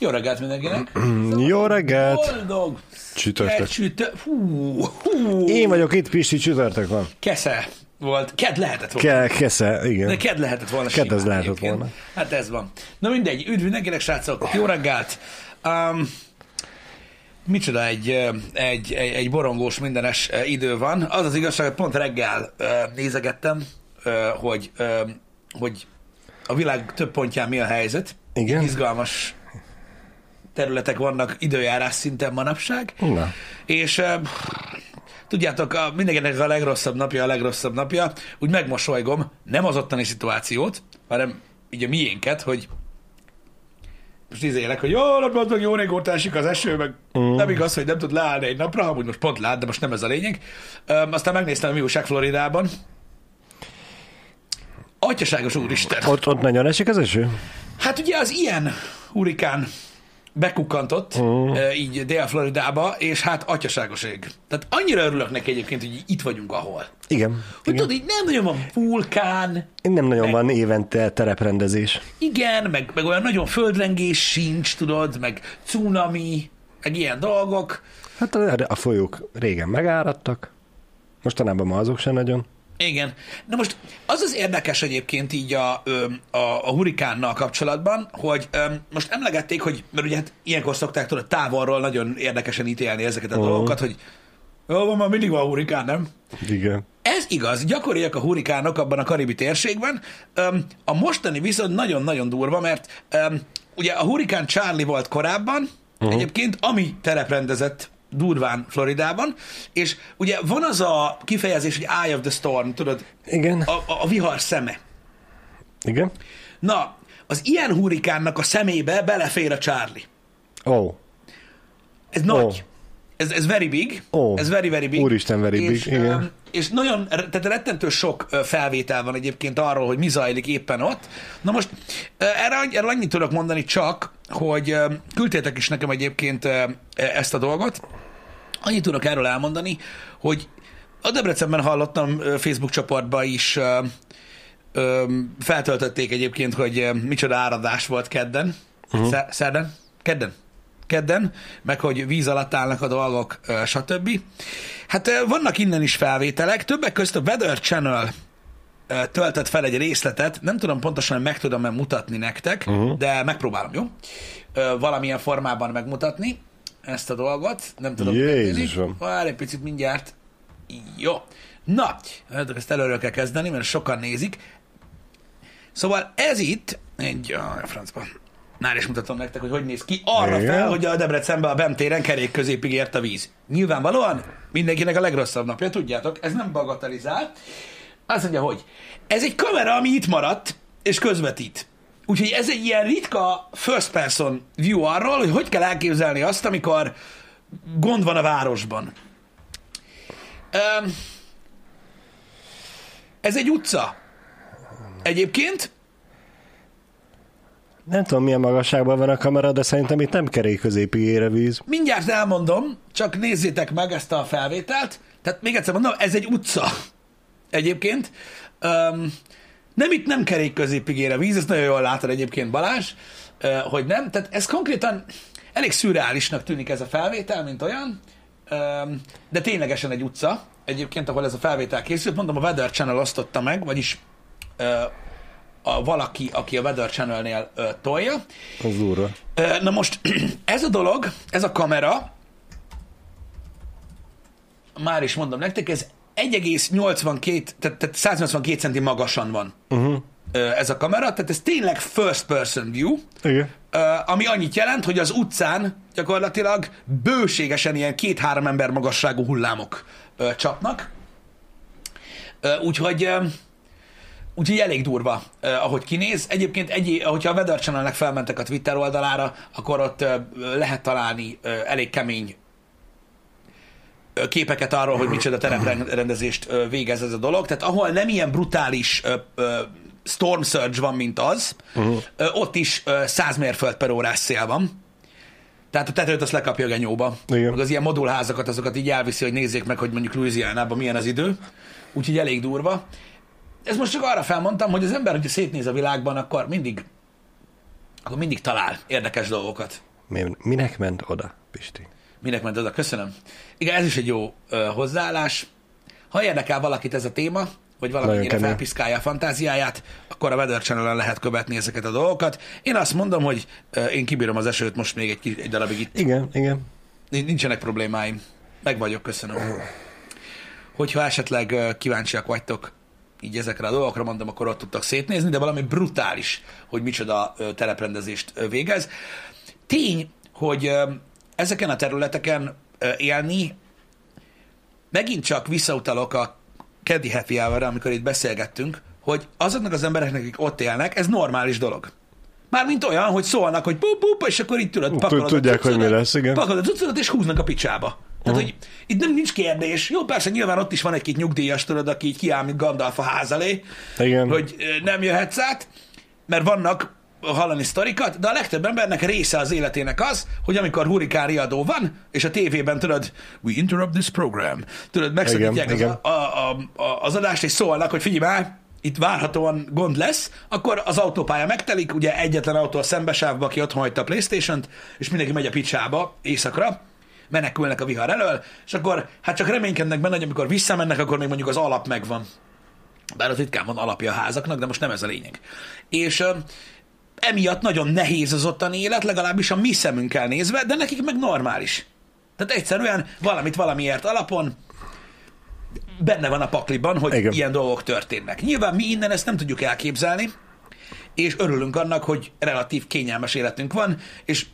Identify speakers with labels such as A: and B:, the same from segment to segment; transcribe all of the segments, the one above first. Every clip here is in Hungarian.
A: Jó reggelt mindenkinek!
B: Jó reggelt!
A: Boldog!
B: Csütörtök.
A: Csütör... Hú, hú.
B: Én vagyok itt, Pisti, csütörtök van.
A: Kesze volt. Ked lehetett volna.
B: Ke, kesze,
A: De
B: igen.
A: ked lehetett volna. Simán
B: az lehetett
A: egyébként.
B: volna.
A: Hát ez van. Na mindegy, üdv mindenkinek, srácok, jó reggelt! Um, micsoda egy, egy, egy, egy borongós mindenes idő van. Az az igazság, hogy pont reggel nézegettem, hogy, hogy a világ több pontján mi a helyzet.
B: Igen.
A: Izgalmas területek vannak időjárás szinten manapság.
B: Na.
A: És tudjátok, a, mindenkinek a legrosszabb napja a legrosszabb napja, úgy megmosolygom, nem az ottani szituációt, hanem így a miénket, hogy most izélek, hogy jó, napot meg jó régóta esik az eső, meg mm. nem igaz, hogy nem tud leállni egy napra, amúgy most pont lát, de most nem ez a lényeg. Um, aztán megnéztem a mi újság Floridában. Atyaságos úristen!
B: Ott, ott nagyon esik az eső?
A: Hát ugye az ilyen hurikán bekukkantott
B: Mhm.
A: uh. így Dél-Floridába, és hát atyaságos ég. Tehát annyira örülök neki egyébként, hogy itt vagyunk, ahol.
B: Igen.
A: Hogy
B: igen.
A: tudod, így nem nagyon van vulkán,
B: Nem nagyon
A: meg-
B: van évente tereprendezés.
A: igen, meg, meg olyan nagyon földrengés sincs, tudod, meg cunami, meg ilyen dolgok.
B: Hát a, a folyók régen megáradtak. Mostanában ma azok sem nagyon.
A: Igen. Na most az az érdekes egyébként így a, a, a hurikánnal kapcsolatban, hogy most emlegették, hogy, mert ugye hát ilyenkor szokták tudod távolról nagyon érdekesen ítélni ezeket a
B: Mhm.
A: dolgokat, hogy jó, van, már mindig van hurikán, nem?
B: Igen.
A: Ez igaz, gyakoriak a hurikánok abban a karibi térségben. A mostani viszont nagyon-nagyon durva, mert ugye a hurikán Charlie volt korábban, uh-huh. egyébként, ami tereprendezett durván Floridában, és ugye van az a kifejezés, hogy eye of the storm, tudod,
B: Igen.
A: a, a, a vihar szeme.
B: Igen.
A: Na, az ilyen hurikánnak a szemébe belefér a Charlie.
B: Oh.
A: Ez nagy.
B: Ó.
A: Ez, ez very big.
B: Ó.
A: Ez very, very big.
B: Úristen, very
A: és,
B: big, igen.
A: öm, És nagyon, tehát rettentő sok felvétel van egyébként arról, hogy mi zajlik éppen ott. Na most erre, erre annyit tudok mondani csak, hogy küldtétek is nekem egyébként ö, ezt a dolgot. Annyit tudok erről elmondani, hogy a Debrecenben hallottam Facebook csoportba is feltöltötték egyébként, hogy micsoda áradás volt kedden. Uh-huh. Szerden? Kedden? Kedden, meg hogy víz alatt állnak a dolgok, stb. Hát vannak innen is felvételek, többek közt a Weather Channel töltött fel egy részletet, nem tudom pontosan, hogy meg tudom-e mutatni nektek, uh-huh. de megpróbálom, jó? Valamilyen formában megmutatni ezt a dolgot, nem tudom.
B: Jézusom.
A: Várj egy picit mindjárt. Jó. Na, hát ezt előről kell kezdeni, mert sokan nézik. Szóval ez itt egy... A francba. Már is mutatom nektek, hogy hogy néz ki. Arra
B: Igen.
A: fel, hogy a Debrecenben a BEM téren kerék középig ért a víz. Nyilvánvalóan mindenkinek a legrosszabb napja, tudjátok, ez nem bagatelizál. Azt mondja, hogy ez egy kamera, ami itt maradt, és közvetít. Úgyhogy ez egy ilyen ritka first person view arról, hogy hogy kell elképzelni azt, amikor gond van a városban. Um, ez egy utca. Egyébként
B: Nem tudom, milyen magasságban van a kamera, de szerintem itt nem kerék középig ér a víz.
A: mindjárt elmondom, csak nézzétek meg ezt a felvételt. Tehát még egyszer mondom, ez egy utca. Egyébként. Um, nem itt nem kerék középig ér a víz, ezt nagyon jól látod egyébként Balázs, uh, hogy nem. Tehát ez konkrétan elég szürreálisnak tűnik ez a felvétel, mint olyan, um, de ténylegesen egy utca, egyébként, ahol ez a felvétel készült. Mondom, a Weather Channel osztotta meg, vagyis uh, a valaki, aki a Weather Channel-nél uh, tolja.
B: Az.
A: Ö, Na most ez a dolog, ez a kamera, már is mondom nektek, ez 1,82, tehát, tehát 182 centi magasan van uh-huh. ez a kamera, tehát ez tényleg first person view,
B: Igen.
A: ami annyit jelent, hogy az utcán gyakorlatilag bőségesen ilyen két-három ember magasságú hullámok csapnak. Úgyhogy Úgyhogy elég durva, eh, ahogy kinéz. Egyébként, egy, hogyha a Weather Channelnek felmentek a Twitter oldalára, akkor ott eh, lehet találni eh, elég kemény képeket arról, hogy micsoda tereprendezést eh, végez ez a dolog. Tehát ahol nem ilyen brutális storm surge van, mint az, uh-huh. ott is eh, 100 mérföld per órás szél van. Tehát a tetőt azt lekapja a genyóba.
B: Igen.
A: Meg az ilyen modulházakat, azokat így elviszi, hogy nézzék meg, hogy mondjuk Louisiana-ban milyen az idő. Úgyhogy elég durva. Ez most csak arra felmondtam, hogy az ember, hogyha szétnéz a világban, akkor mindig, akkor mindig talál érdekes dolgokat.
B: Mi- Minek ment oda, Pisti?
A: Minek ment oda? Köszönöm. Igen, ez is egy jó ö, hozzáállás. Ha érdekel valakit ez a téma, vagy valamennyire felpiszkálja a fantáziáját, akkor a Weather channel lehet követni ezeket a dolgokat. Én azt mondom, hogy ö, én kibírom az esőt most még egy, egy darabig itt.
B: Igen, igen.
A: Nin- Nincsenek problémáim. Meg vagyok, köszönöm. Hogyha esetleg ö, kíváncsiak vagytok így ezekre a dolgokra, mondom, akkor ott tudtak szétnézni, de valami brutális, hogy micsoda ö, teleprendezést végez. Tény, hogy ezeken a területeken élni, megint csak visszautalok a keddi happy hour amikor itt beszélgettünk, hogy azoknak az embereknek, akik ott élnek, ez normális dolog. Mármint olyan, hogy szólnak, hogy pup, pup, és akkor itt tudod, pakolod
B: tudják, hogy mi lesz, igen.
A: Pakolod a cuccodat, és húznak a picsába. Tehát, hogy itt nem nincs kérdés. Jó, persze nyilván ott is van egy-két nyugdíjas, tudod, aki így kiáll, mint Gandalf a ház elé,
B: Igen.
A: hogy nem jöhetsz át, mert vannak hallani sztorikat, de a legtöbb embernek része az életének az, hogy amikor hurikán riadó van, és a tévében tudod, we interrupt this program, tudod, megszakítják
B: Igen,
A: az,
B: igen.
A: a, a, a, az adást, és szólnak, hogy figyelj már, itt várhatóan gond lesz, akkor az autópálya megtelik, ugye egyetlen autó a szembesávba, aki otthon hagyta a Playstation-t, és mindenki megy a picsába éjszakra, menekülnek a vihar elől, és akkor hát csak reménykednek benne, hogy amikor visszamennek, akkor még mondjuk az alap megvan. Bár az ritkán van alapja a házaknak, de most nem ez a lényeg. És emiatt nagyon nehéz az ottani élet, legalábbis a mi szemünkkel nézve, de nekik meg normális. Tehát egyszerűen valamit valamiért alapon benne van a pakliban, hogy Igen.
B: Igen.
A: ilyen dolgok történnek. Nyilván mi innen ezt nem tudjuk elképzelni, és örülünk annak, hogy relatív kényelmes életünk van, és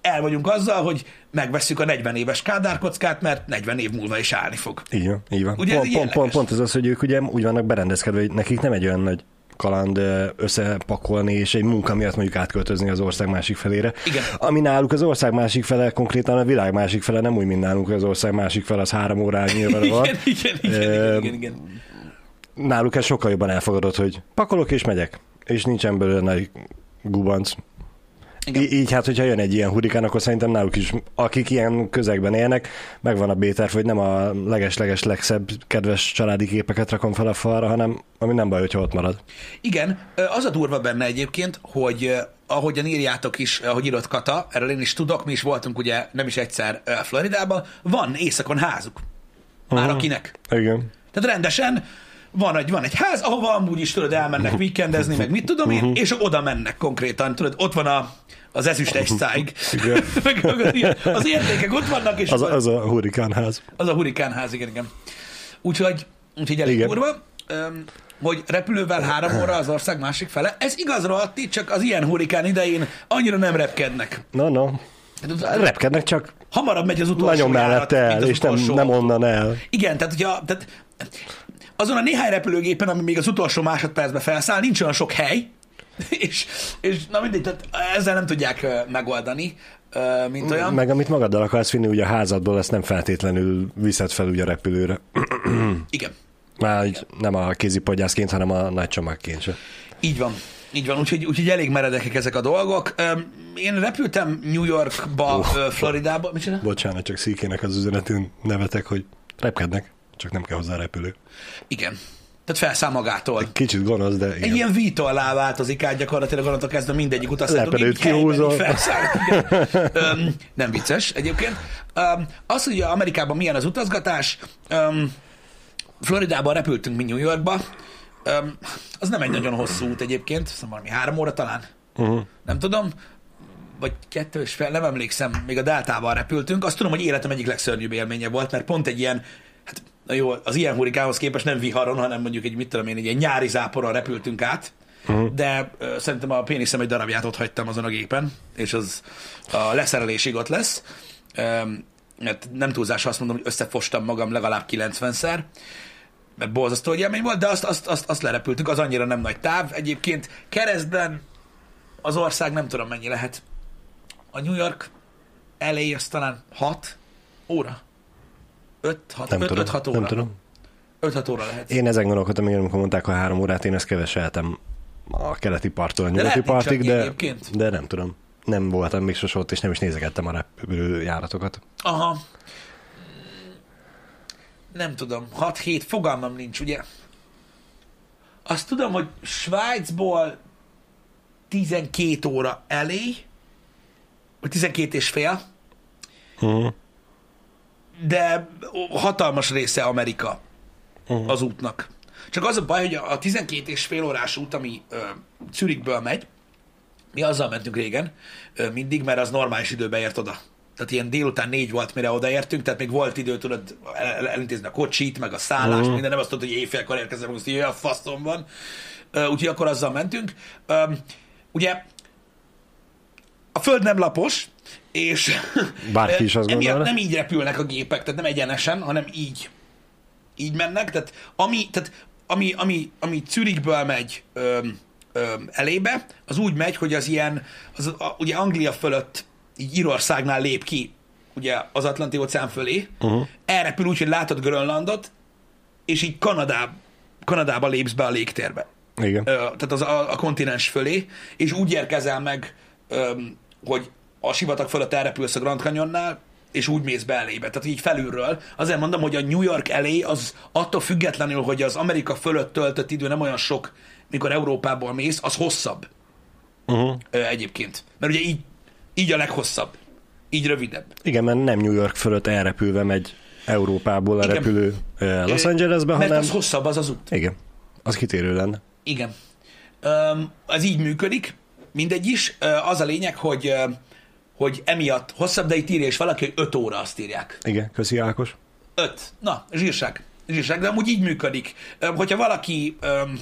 A: el vagyunk azzal, hogy megvesszük a 40 éves kádárkockát, mert 40 év múlva is állni fog.
B: Van, így van.
A: Ugye
B: pont, pont, pont, pont ez az, hogy ők ugye úgy vannak berendezkedve, hogy nekik nem egy olyan nagy kaland összepakolni, és egy munka miatt mondjuk átköltözni az ország másik felére.
A: Igen.
B: Ami náluk az ország másik fele, konkrétan a világ másik fele, nem úgy, mint nálunk, hogy az ország másik fele az három órányi van.
A: Igen, igen, igen, igen, igen, igen.
B: Náluk ez sokkal jobban elfogadott, hogy pakolok és megyek, és nincsen belőle nagy gubanc.
A: Igen.
B: Í- így hát, hogyha jön egy ilyen hurikán, akkor szerintem náluk is, akik ilyen közegben élnek, megvan a B-terv, hogy nem a leges-leges legszebb, kedves családi képeket rakom fel a falra, hanem ami nem baj, hogyha ott marad.
A: Igen, az a durva benne egyébként, hogy ahogyan írjátok is, ahogy írott Kata, erről én is tudok, mi is voltunk ugye nem is egyszer Floridában, van éjszakon házuk. Már
B: Mhm.
A: akinek.
B: Igen.
A: Tehát rendesen van egy, van egy ház, ahova amúgy is tudod, elmennek weekendezni, meg mit tudom én, és oda mennek konkrétan, tudod, ott van a, az ezüst egy száig. Az, értékek ott vannak, és
B: Az, a- az a hurikánház.
A: az a hurikánház, igen, igen. Úgyhogy, úgyhogy elég
B: Igen.
A: durva, öm, hogy repülővel három óra az ország másik fele. Ez igaz, Rohatti, csak az ilyen hurikán idején annyira nem repkednek.
B: No, no.
A: Hát,
B: Repkednek csak
A: Hamarabb megy az utolsó
B: nagyon
A: járat,
B: mellette el, és nem, nem onnan el.
A: Igen, tehát, hogyha, tehát azon a néhány repülőgépen, ami még az utolsó másodpercben felszáll, nincs olyan sok hely, és, és na mindegy, tehát ezzel nem tudják megoldani, mint olyan.
B: Meg amit magaddal akarsz vinni, ugye a házadból, ezt nem feltétlenül viszed fel ugye a repülőre.
A: Igen,
B: Már így nem a kézipodgyászként, hanem a nagy csomagként se.
A: így van. Így van, úgyhogy, úgyhogy elég meredekek ezek a dolgok. Én repültem New Yorkba, ö, Floridába. Csinál?
B: Bocsánat, csak szíkének az üzenetén nevetek, hogy repkednek, csak nem kell hozzá repülő.
A: Igen. Tehát felszáll magától.
B: Kicsit gonosz, de
A: Egy
B: igen.
A: ilyen vítollá változik át gyakorlatilag onnantól kezdve mindegyik utaztató.
B: Lepedőt kihúzol.
A: um, nem vicces egyébként. Um, az, hogy Amerikában milyen az utazgatás, um, Floridában repültünk mi New Yorkba, um, az nem egy nagyon hosszú út egyébként, szóval valami három óra talán.
B: Uh-huh.
A: Nem tudom, vagy kettő és fel, nem emlékszem, még a Deltával repültünk. Azt tudom, hogy életem egyik legszörnyűbb élménye volt, mert pont egy ilyen, na jó, az ilyen hurikánhoz képest nem viharon, hanem mondjuk egy, mit tudom én, egy ilyen nyári záporon repültünk át, uh-huh. de ö, szerintem a péniszem egy darabját ott hagytam azon a gépen, és az a leszerelésig ott lesz. Öm, mert nem túlzás, azt mondom, hogy összefostam magam legalább 90-szer, mert borzasztó élmény volt, de azt, azt, azt, azt lerepültük, az annyira nem nagy táv. Egyébként keresztben az ország nem tudom mennyi lehet. A New York LA az talán 6 óra. 5-6
B: Nem tudom,
A: 5-6 óra.
B: nem tudom.
A: 5-6 óra lehet.
B: Én ezen gondolkodtam, még amikor mondták a három órát, én ezt keveseltem a keleti parttól a nyugati partig, de,
A: egyébként.
B: de nem tudom. Nem voltam még sose ott, és nem is nézegettem a repülőjáratokat.
A: Aha. Nem tudom, 6-7, fogalmam nincs, ugye? Azt tudom, hogy Svájcból 12 óra elé, vagy 12 és fél,
B: Uh-huh.
A: De hatalmas része Amerika
B: Uh-huh.
A: az útnak. Csak az a baj, hogy a 12 és fél órás út, ami ö, Zürichből megy, mi azzal mentünk régen, ö, mindig, mert az normális időben ért oda. Tehát ilyen délután négy volt, mire odaértünk, tehát még volt idő, tudod, el, el, elintézni a kocsit, meg a szállást, uh-huh. minden, nem azt tudod, hogy éjfélkor érkezem, azt hogy a faszom van. Ö, úgyhogy akkor azzal mentünk. Ö, ugye a föld nem lapos, és
B: Bárki is azt
A: emiatt nem így repülnek a gépek, tehát nem egyenesen, hanem így. Így mennek, tehát ami, tehát ami, ami, ami Zürichből megy öm, öm, elébe, az úgy megy, hogy az ilyen, az, a, ugye Anglia fölött, így Írországnál lép ki, ugye az Atlanti óceán fölé, uh-huh. elrepül úgy, hogy látod Grönlandot, és így Kanadá, Kanadába lépsz be a légtérbe
B: Igen.
A: ö, tehát az a, a kontinens fölé, és úgy érkezel meg, öm, hogy a sivatag fölött elrepülsz a Grand Canyonnál, és úgy mész be elébe. Tehát így felülről. Azért mondom, hogy a New York elé az attól függetlenül, hogy az Amerika fölött töltött idő nem olyan sok, mikor Európából mész, az hosszabb
B: Uh-huh.
A: ö, egyébként. Mert ugye így, így a leghosszabb. Így rövidebb.
B: Igen, mert nem New York fölött elrepülve megy Európából a
A: Igen.
B: repülő Los Angelesbe,
A: Mert
B: hanem...
A: az hosszabb az az út.
B: Igen, az kitérő lenne.
A: Igen. Öm, az így működik, mindegy is. Az a lényeg, hogy, hogy emiatt hosszabb, de itt írja is valaki, hogy 5 óra azt írják.
B: Igen, köszi Ákos.
A: 5. Na, zsírság. Zsírság, de amúgy így működik. Hogyha valaki öm,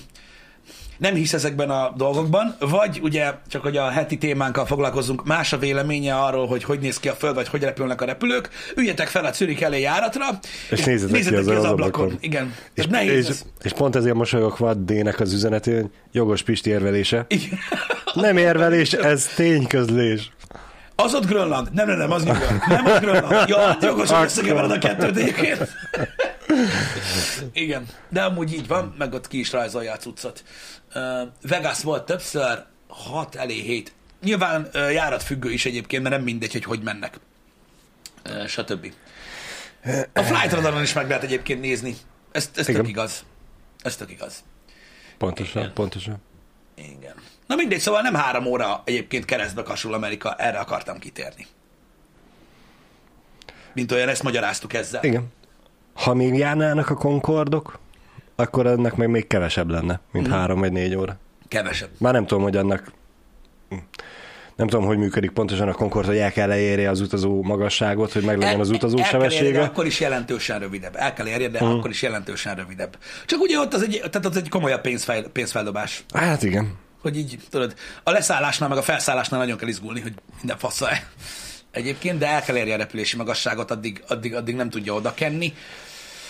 A: nem hisz ezekben a dolgokban, vagy ugye csak, hogy a heti témánkkal foglalkozunk, más a véleménye arról, hogy hogy néz ki a föld, vagy hogy repülnek a repülők, üljetek fel a Zürich elé járatra,
B: És nézzetek ki az ablakon.
A: Igen.
B: És,
A: És nehéz
B: és,
A: ez.
B: és pont ezért mosolyogok vad D-nek az üzenetén, jogos Pisti érvelése.
A: Igen.
B: Nem érvelés, ez tényközlés.
A: Az ott Grönland. Nem, nem, nem, az York. Nem az Grönland. Jó, hát jogos, hogy összekevered a kettőt egyébként. Igen, de amúgy így van, meg ott ki is rajzolja a cuccot. Uh, Vegas volt többször, 6 elé 7. Nyilván uh, járatfüggő is egyébként, mert nem mindegy, hogy hogy mennek. Uh, stb. A Flight Radaron is meg lehet egyébként nézni. Ez, ez tök igaz. Ez tök igaz.
B: Pontosan,
A: Igen.
B: pontosan.
A: Igen. Na mindegy, szóval nem három óra egyébként keresztbe kasul Amerika, erre akartam kitérni. Mint olyan, ezt magyaráztuk ezzel.
B: Igen. Ha még járnának a Concordok, akkor ennek meg még kevesebb lenne, mint
A: Mhm.
B: három vagy négy óra.
A: Kevesebb.
B: Már nem tudom, hogy annak nem tudom, hogy működik pontosan a Concorde, hogy el kell érje az utazó magasságot, hogy meg legyen az utazó
A: el kell érje,
B: sebessége.
A: akkor is jelentősen rövidebb. El kell érje, de
B: Mhm.
A: akkor is jelentősen rövidebb. Csak ugye ott az egy, tehát ott egy komolyabb pénzfej, pénzfeldobás.
B: Hát igen.
A: Hogy így, tudod, a leszállásnál meg a felszállásnál nagyon kell izgulni, hogy minden fassa egyébként, de el kell érje a repülési magasságot, addig, addig, addig nem tudja oda kenni.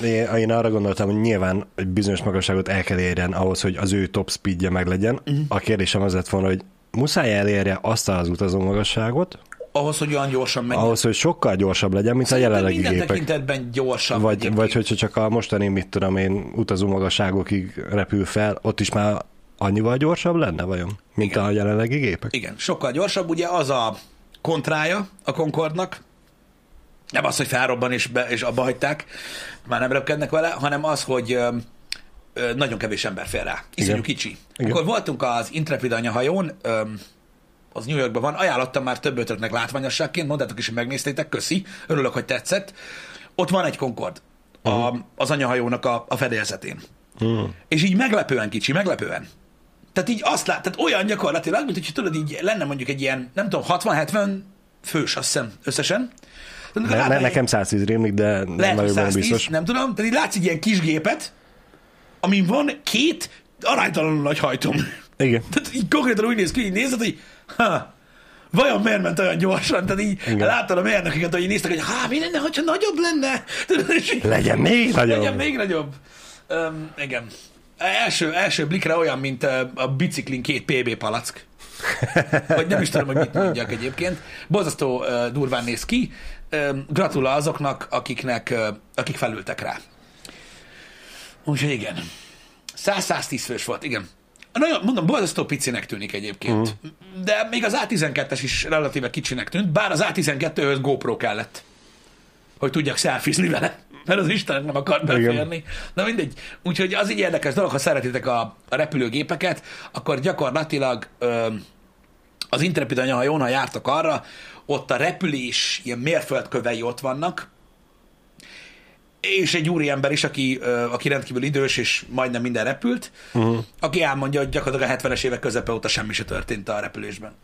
B: Én, én arra gondoltam, hogy nyilván egy bizonyos magasságot el kell érjen ahhoz, hogy az ő top speedje meg legyen.
A: Mhm.
B: Uh-huh. A kérdésem az lett volna, hogy muszáj elérje azt az utazó magasságot,
A: Ahhoz, hogy olyan gyorsan menjen.
B: ahhoz, hogy sokkal gyorsabb legyen, mint
A: Szerintem
B: a jelenlegi
A: minden
B: gépek.
A: tekintetben gyorsabb.
B: Vagy,
A: egyébként.
B: vagy hogyha csak a mostani, mit tudom én, utazó magasságokig repül fel, ott is már annyival gyorsabb lenne vajon, mint
A: Igen.
B: a jelenlegi gépek?
A: Igen, sokkal gyorsabb. Ugye az a kontrája a Concordnak, nem az, hogy felrobban és, be, és abba hagyták, már nem repkednek vele, hanem az, hogy ö, ö, nagyon kevés ember fér rá. Iszonyú kicsi.
B: Igen.
A: Akkor voltunk az Intrepid anyahajón, ö, az New Yorkban van, ajánlottam már több ötöknek látványosságként, mondtátok is, hogy megnéztétek, köszi, örülök, hogy tetszett. Ott van egy Concord a, az anyahajónak a, a fedélzetén.
B: Hmm.
A: És így meglepően kicsi, meglepően. Tehát így azt lát, tehát olyan gyakorlatilag, mint hogy tudod, így lenne mondjuk egy ilyen, nem tudom, 60-70 fős, azt hiszem, összesen. Tehát
B: Ne, ne, nekem 110 rémlik, de nem
A: lehet,
B: benne
A: 110,
B: biztos.
A: nem tudom, tehát így látsz egy ilyen kis gépet, amin van két aránytalanul nagy hajtom.
B: Igen.
A: Tehát így konkrétan úgy néz ki, így nézed, hogy ha, vajon miért ment olyan gyorsan? Tehát így
B: Igen.
A: láttad a mérnököket, hogy néztek, hogy há, mi lenne, hogyha nagyobb lenne?
B: Legyen még nagyobb.
A: legyen még nagyobb. Um, igen. Első, első blikre olyan, mint a, biciklin két PB palack. Vagy nem is tudom, hogy mit mondjak egyébként. Borzasztó uh, durván néz ki. Gratula azoknak, akiknek, akik felültek rá. Úgyhogy igen. 100-110 fős volt, igen. Nagyon, mondom, borzasztó picinek tűnik egyébként. Mm. De még az A12-es is relatíve kicsinek tűnt, bár az A12-höz GoPro kellett, hogy tudjak szelfizni vele. Mert az Istenek nem akar beférni. Na mindegy. Úgyhogy az egy érdekes dolog, ha szeretitek a, a repülőgépeket, akkor gyakorlatilag ö, az Intrepid anyahajón, ha jártak arra, ott a repülés ilyen mérföldkövei ott vannak, és egy úriember is, aki, aki rendkívül idős, és majdnem minden repült, uh-huh. aki elmondja, hogy gyakorlatilag a 70-es évek közepe óta semmi se történt a repülésben.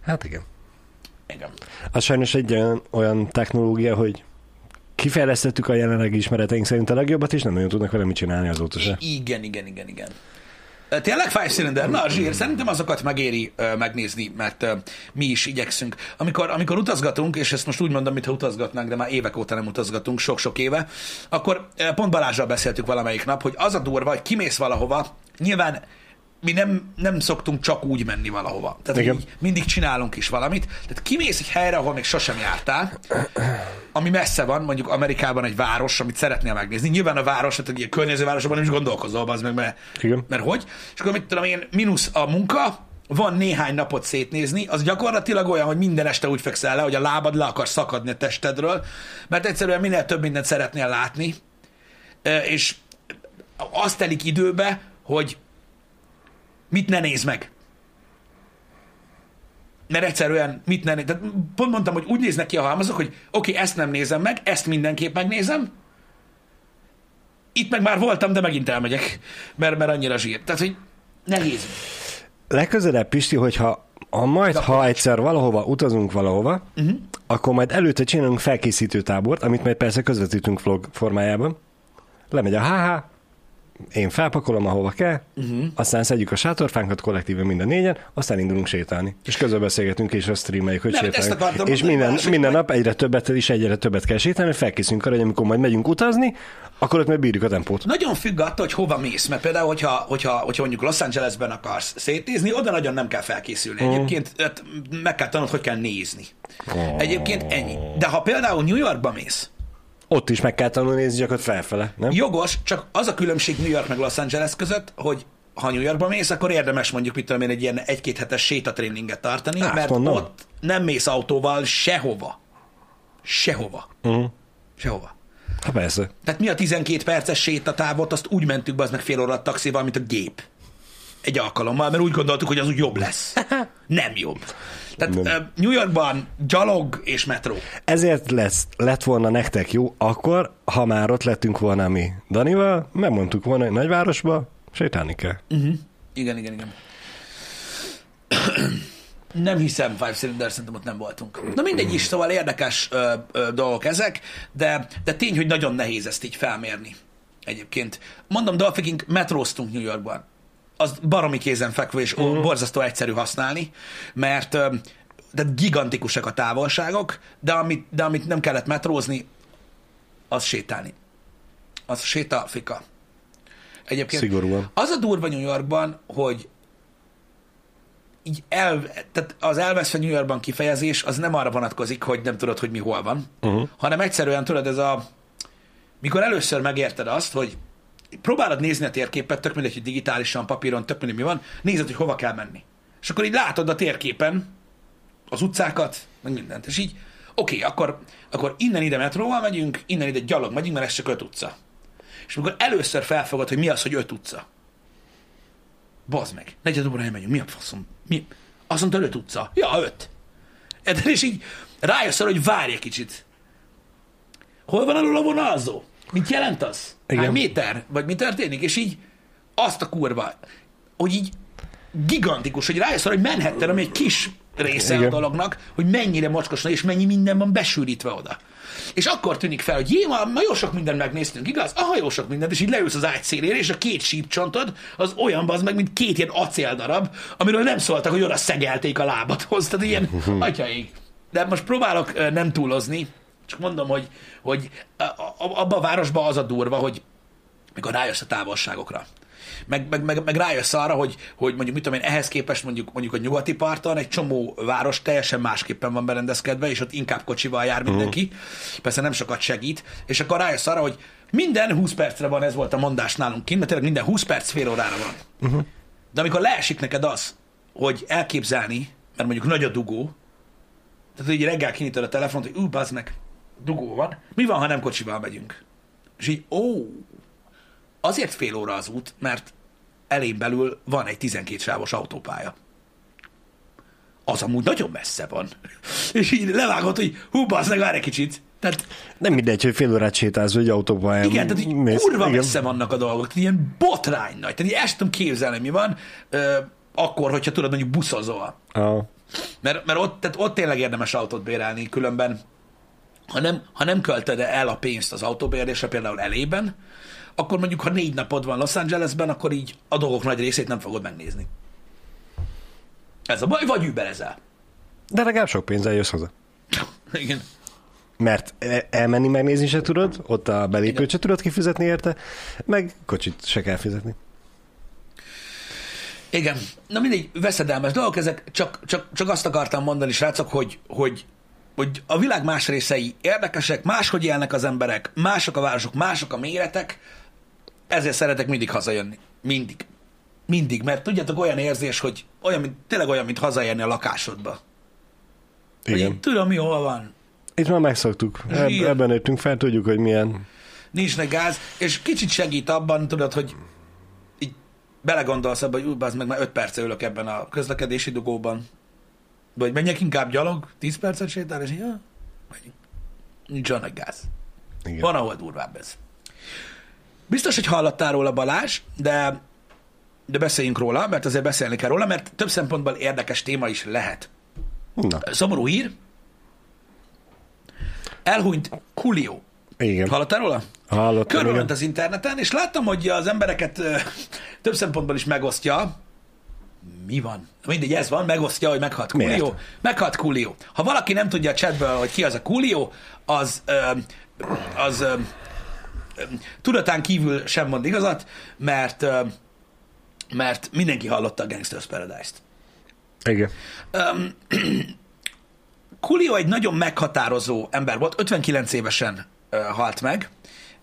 B: Hát igen.
A: Igen.
B: Az sajnos egy olyan, olyan technológia, hogy kifejlesztettük a jelenlegi ismereteink szerint a legjobbat, és nem nagyon tudnak vele mit csinálni azóta se.
A: Igen, igen, igen, igen. Tényleg five cylinder? Na, zsír, szerintem azokat megéri ö, megnézni, mert ö, mi is igyekszünk. Amikor, amikor utazgatunk, és ezt most úgy mondom, mintha utazgatnánk, de már évek óta nem utazgatunk, sok-sok éve, akkor ö, pont Balázsral beszéltük valamelyik nap, hogy az a durva, hogy kimész valahova, nyilván mi nem, nem szoktunk csak úgy menni valahova. Tehát
B: Igen.
A: így mindig csinálunk is valamit. Tehát kimész egy helyre, ahol még sosem jártál, ami messze van, mondjuk Amerikában egy város, amit szeretnél megnézni. Nyilván a város, tehát egy ilyen környező városban nem is gondolkozol, az meg, mert,
B: Igen.
A: mert hogy. És akkor mit tudom én, mínusz a munka, van néhány napot szétnézni, az gyakorlatilag olyan, hogy minden este úgy fekszel le, hogy a lábad le akar szakadni a testedről, mert egyszerűen minél több mindent szeretnél látni, és azt telik időbe, hogy mit ne néz meg. Mert egyszerűen mit ne néz... Tehát pont mondtam, hogy úgy néznek ki a halmazok, hogy oké, okay, ezt nem nézem meg, ezt mindenképp megnézem, itt meg már voltam, de megint elmegyek, mert, mert annyira zsír. Tehát, hogy nehéz.
B: Legközelebb, Pisti, hogyha ha majd,
A: De
B: ha egyszer valahova utazunk valahova, uh-huh. akkor majd előtte csinálunk felkészítő tábort, amit majd persze közvetítünk vlog formájában. Lemegy a HH, én felpakolom, ahova kell,
A: Mhm.
B: uh-huh. aztán szedjük a sátorfánkat kollektíven minden négyen, aztán indulunk sétálni. És közben beszélgetünk és azt streameljük, hogy
A: Nem,
B: sétálunk. És minden, minden nap egyre többet és egyre többet kell sétálni, hogy felkészülünk arra, hogy amikor majd megyünk utazni, akkor ott meg bírjuk a tempót.
A: Nagyon függ attól, hogy hova mész, mert például, hogyha, hogyha, hogyha mondjuk Los Angelesben akarsz szétnézni, oda nagyon nem kell felkészülni. Egyébként hát, meg kell tanulnod, hogy kell nézni. Egyébként ennyi. De ha például New Yorkba mész,
B: Ott is meg kell tanulni nézni, ott felfele, nem?
A: jogos, csak az a különbség New York meg Los Angeles között, hogy ha New Yorkba mész, akkor érdemes mondjuk, mit tudom én, egy ilyen egy-két hetes sétatréninget tartani,
B: Azt
A: mert
B: mondom.
A: ott nem mész autóval sehova. Sehova.
B: Uh-huh.
A: Sehova.
B: Hát persze.
A: Tehát mi a 12 perces sétatávot, azt úgy mentük be, az meg fél óra taxival, mint a gép. Egy alkalommal, mert úgy gondoltuk, hogy az úgy jobb lesz. Nem jobb. Tehát
B: Nem.
A: New Yorkban gyalog és metró.
B: Ezért lesz, lett volna nektek jó, akkor, ha már ott lettünk volna mi Danival, megmondtuk volna, hogy nagyvárosba sétálni kell.
A: Igen, igen, igen. Nem hiszem, Five Cylinder, szerintem ott nem voltunk. Na mindegy is, szóval érdekes ö, ö, dolgok ezek, de, de tény, hogy nagyon nehéz ezt így felmérni. Egyébként. Mondom, Dolphin metróztunk New Yorkban. Az baromi kézenfekvő és uh-huh. borzasztó egyszerű használni, mert de gigantikusak a távolságok, de amit, de amit nem kellett metrózni, az sétálni. Az séta fika. Egyébként
B: Szigorúan.
A: az a durva New Yorkban, hogy így el, tehát az elveszve New Yorkban kifejezés, az nem arra vonatkozik, hogy nem tudod, hogy mi hol van, uh-huh. hanem egyszerűen tudod, ez a mikor először megérted azt, hogy próbálod nézni a térképet, tök mindegy, hogy digitálisan, papíron, tök mindegy, mi van, nézed, hogy hova kell menni. És akkor így látod a térképen az utcákat, meg mindent. És így, oké, okay, akkor, akkor innen ide metróval megyünk, innen ide gyalog megyünk, mert ez csak öt utca. És amikor először felfogod, hogy mi az, hogy öt utca. Bazd meg, negyed óra megyünk, mi a faszom? Mi? Azt mondta, öt utca. Ja, öt. És így rájössz arra, hogy várj egy kicsit. Hol van alul a vonalzó? Mit jelent az? Hány
B: Igen.
A: méter? Vagy mi történik? És így azt a kurva, hogy így gigantikus, hogy rájössz hogy Manhattan, ami egy kis része
B: Igen.
A: a dolognak, hogy mennyire mocskos és mennyi minden van besűrítve oda. És akkor tűnik fel, hogy jé, ma, ma jó sok mindent megnéztünk, igaz? Aha, jó sok mindent, és így leülsz az ágy szélére, és a két sípcsontod az olyan az meg, mint két ilyen acéldarab, amiről nem szóltak, hogy oda szegelték a lábadhoz. Tehát ilyen, atyaik. De most próbálok nem túlozni, csak mondom, hogy, hogy abban a városban az a durva, hogy mikor rájössz a távolságokra. Meg, meg, meg, meg rájössz arra, hogy, hogy mondjuk, mit tudom én, ehhez képest mondjuk, mondjuk a nyugati parton egy csomó város teljesen másképpen van berendezkedve, és ott inkább kocsival jár mindenki. Persze nem sokat segít. És akkor rájössz arra, hogy minden 20 percre van, ez volt a mondás nálunk kint, mert tényleg minden 20 perc fél órára van. De amikor leesik neked az, hogy elképzelni, mert mondjuk nagy a dugó, tehát így reggel kinyitod a telefont, hogy ú, bazd meg, dugó van. Mi van, ha nem kocsival megyünk? És így, ó, azért fél óra az út, mert elén belül van egy 12 sávos autópálya. az amúgy nagyon messze van. És így levágott, hogy hú, bazd meg, várj egy kicsit. Tehát
B: Nem mindegy, hogy fél órát sétálsz, vagy autóban
A: igen, tehát így
B: mész.
A: kurva
B: Igen.
A: messze vannak a dolgok. Tehát ilyen botrány nagy. Tehát így ezt tudom képzelni, mi van, ö, akkor, hogyha tudod, mondjuk buszozol.
B: Ah.
A: Mert, mert ott, tehát ott tényleg érdemes autót bérelni, különben ha nem, ha nem költöd el a pénzt az autóbérlésre, például elében, akkor mondjuk, ha négy napod van Los Angelesben, akkor így a dolgok nagy részét nem fogod megnézni. Ez a baj, vagy überezel.
B: De legalább sok pénzzel jössz haza.
A: Igen.
B: Mert e- elmenni megnézni se tudod, ott a belépőt se tudod kifizetni érte, meg kocsit se kell fizetni.
A: Igen. Na mindegy, veszedelmes dolgok, ezek csak, csak, csak azt akartam mondani, srácok, hogy, hogy, hogy a világ más részei érdekesek, máshogy élnek az emberek, mások a városok, mások a méretek, ezért szeretek mindig hazajönni. Mindig. Mindig, mert tudjátok, olyan érzés, hogy olyan, mint, tényleg olyan, mint hazajönni a lakásodba.
B: Igen.
A: így tudom, mi hol van.
B: Itt már megszoktuk. Eb-
A: Igen.
B: ebben nőttünk fel, tudjuk, hogy milyen.
A: nincs ne gáz, és kicsit segít abban, tudod, hogy így belegondolsz abba, hogy ú, meg, már 5 perce ülök ebben a közlekedési dugóban. Vagy menjek inkább gyalog, 10 percet sétál, és ja, menjünk. Nincs olyan nagy gáz.
B: Igen.
A: Van, ahol durvább ez. Biztos, hogy hallottál róla Balázs, de, de beszéljünk róla, mert azért beszélni kell róla, mert több szempontból érdekes téma is lehet.
B: Na,
A: Szomorú hír. Elhunyt Julio.
B: igen.
A: Hallottál róla?
B: Hallottam,
A: Körülment
B: igen.
A: az interneten, és láttam, hogy az embereket ö, több szempontból is megosztja. Mi van? Mindegy, ez van, megosztja, hogy meghalt? Coolio. Meghalt Coolio. Ha valaki nem tudja a chatből, hogy ki az a Coolio, az, ö, az ö, tudatán kívül sem mond igazat, mert, ö, mert mindenki hallotta a Gangsters Paradise-t.
B: Igen.
A: Coolio egy nagyon meghatározó ember volt, 59 évesen ö, halt meg